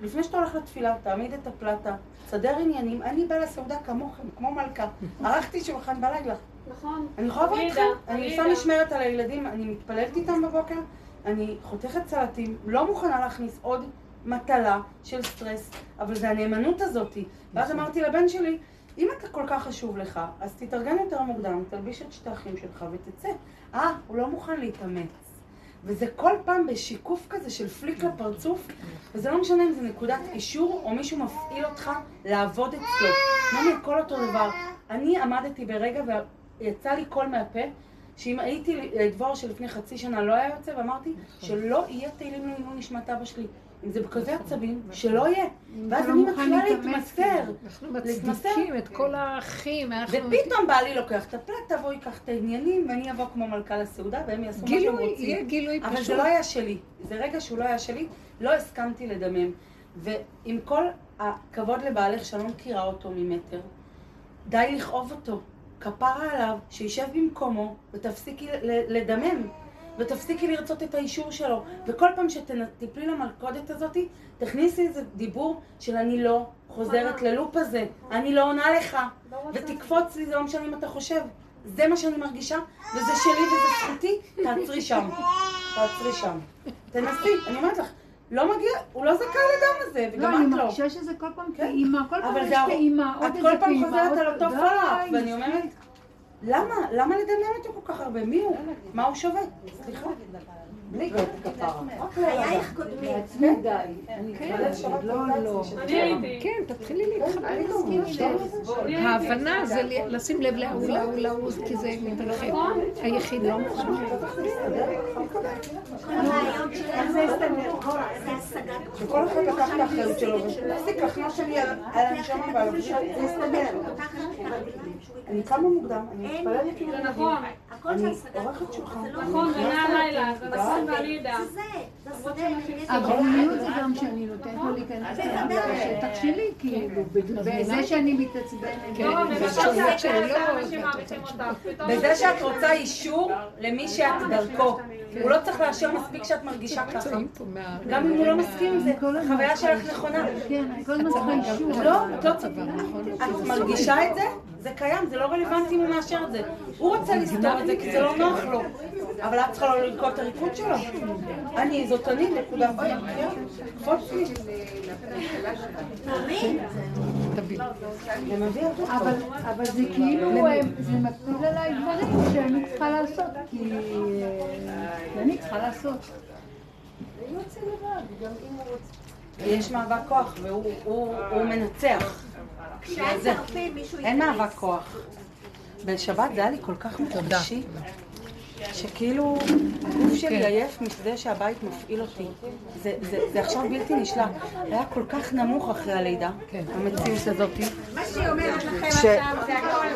לפני שאתה הולך לתפילה, תעמיד את הפלטה, תסדר עניינים, אני באה לסעודה כמוכם, כמו מלכה. ערכתי שולחן בלילה. נכון. אני יכולה לעבוד איתכם, אני. עושה משמרת על הילדים, אני מתפללת איתם בבוקר, אני חותכת סלטים, לא מוכנה להכניס עוד מטלה של סטרס, אבל זה הנאמנות הזאתי. ואז אמרתי לבן שלי, אם אתה כל כך חשוב לך, אז תתארגן יותר מוקדם, תלביש את שתי האחים שלך ותצא. אה, הוא לא מוכן להתאמץ. וזה כל פעם בשיקוף כזה של פליק לפרצוף, וזה לא משנה אם זה נקודת אישור או מישהו מפעיל אותך לעבוד אצלו. נעמי, הכל אותו דבר. אני עמדתי ברגע ויצא לי קול מהפה, שאם הייתי דבור שלפני חצי שנה לא היה יוצא, ואמרתי שלא יהיה תהילים לעילוי נשמת אבא שלי. אם זה בכזה עצבים, שלא יהיה. ואז לא אני מתחילה להתמסר. אנחנו. מצדיקים את כל האחים. ופתאום בעלי לוקח את הפלטה והוא ייקח את העניינים, ואני אבוא כמו מלכה לסעודה, והם יעשו מה שהם גילוי, רוצים. יהיה גילוי אבל פשוט. זה לא היה שלי. זה רגע שהוא לא היה שלי, לא הסכמתי לדמם. ועם כל הכבוד לבעלך, שאני לא מכירה אותו ממטר, די לכאוב אותו. כפרה עליו, שישב במקומו, ותפסיקי לדמם. ותפסיקי לרצות את האישור שלו. וכל פעם שתיפלי למלכודת הזאתי, תכניסי איזה דיבור של אני לא חוזרת ללופ הזה, אני לא עונה לך, ותקפוץ לי, זה לא משנה אם אתה חושב. זה מה שאני מרגישה, וזה שלי וזה זכותי, תעצרי שם. תעצרי שם. תנסי, אני אומרת לך, לא מגיע, הוא לא זכאי לדם הזה, לא, וגם אני את לא. מרגישה שזה כל פעם כן. פעימה, כל פעם אבל יש זה הר- פעימה, עוד את איזה כל פעם פעימה, חוזרת עוד- על אותו די, פלאפ, ואני. אומרת, למה? למה לדמיין אותו כל כך הרבה? מי הוא? מה הוא שווה? סליחה. בלי כפרה. חייך קודמים. לעצמי די. אני כבר לא, לא. כן, תתחילי להתחבר. ההבנה זה ל- לשים לב להוא, להוא, להוא, כי זה מתרחב. היחיד לא מוכן. שכל אחד לקח את האחריות שלו, ותפסיק לחנוש לי על הנשמה ועל. זה יסתדר. אני קמה מוקדם, אני מתפללת עם זה הילדים. נכון, הכל זה השגת עורכת שולחן. זה לא נכון, אני. ומהלילה, זה נכון ואני אדע. זה זה, זה השדה. הגבוליות זה גם שאני נותנת לו להיכנס לשטח שלי, כאילו, בזה שאני מתעצבנת. לא, זה בזה שאת רוצה אישור למי שאת דרכו. הוא לא צריך לאשר מספיק שאת מרגישה ככה. גם אם הוא לא מסכים עם זה, החוויה צריכה שלך נכונה. כן, אני כל הזמן צריכה אישור. לא, את לא צבא, נכון? את מרגישה את זה? זה קיים, זה לא רלוונטי אם הוא מאשר את זה. הוא רוצה לסתור את זה כי זה לא נוח לו. אבל את צריכה לא לרקוד את הריקוד שלו. אני, זאת אני, נקודה. מביא אותו. אבל, אבל זה כאילו, אה, זה מפיל עליי דברים שאני צריכה לעשות, כי אה, אני צריכה לעשות. יש מאבק כוח והוא הוא- הוא מנצח. אין. מאבק כוח. בשבת זה היה לי כל כך מחודשי, שכאילו הגוף שלי עייף מכדי שהבית מפעיל אותי. זה, זה, זה עכשיו בלתי נשלט. היה כל כך נמוך אחרי הלידה, המציאות הזאת. מה שהיא אומרת לכם עכשיו זה הכל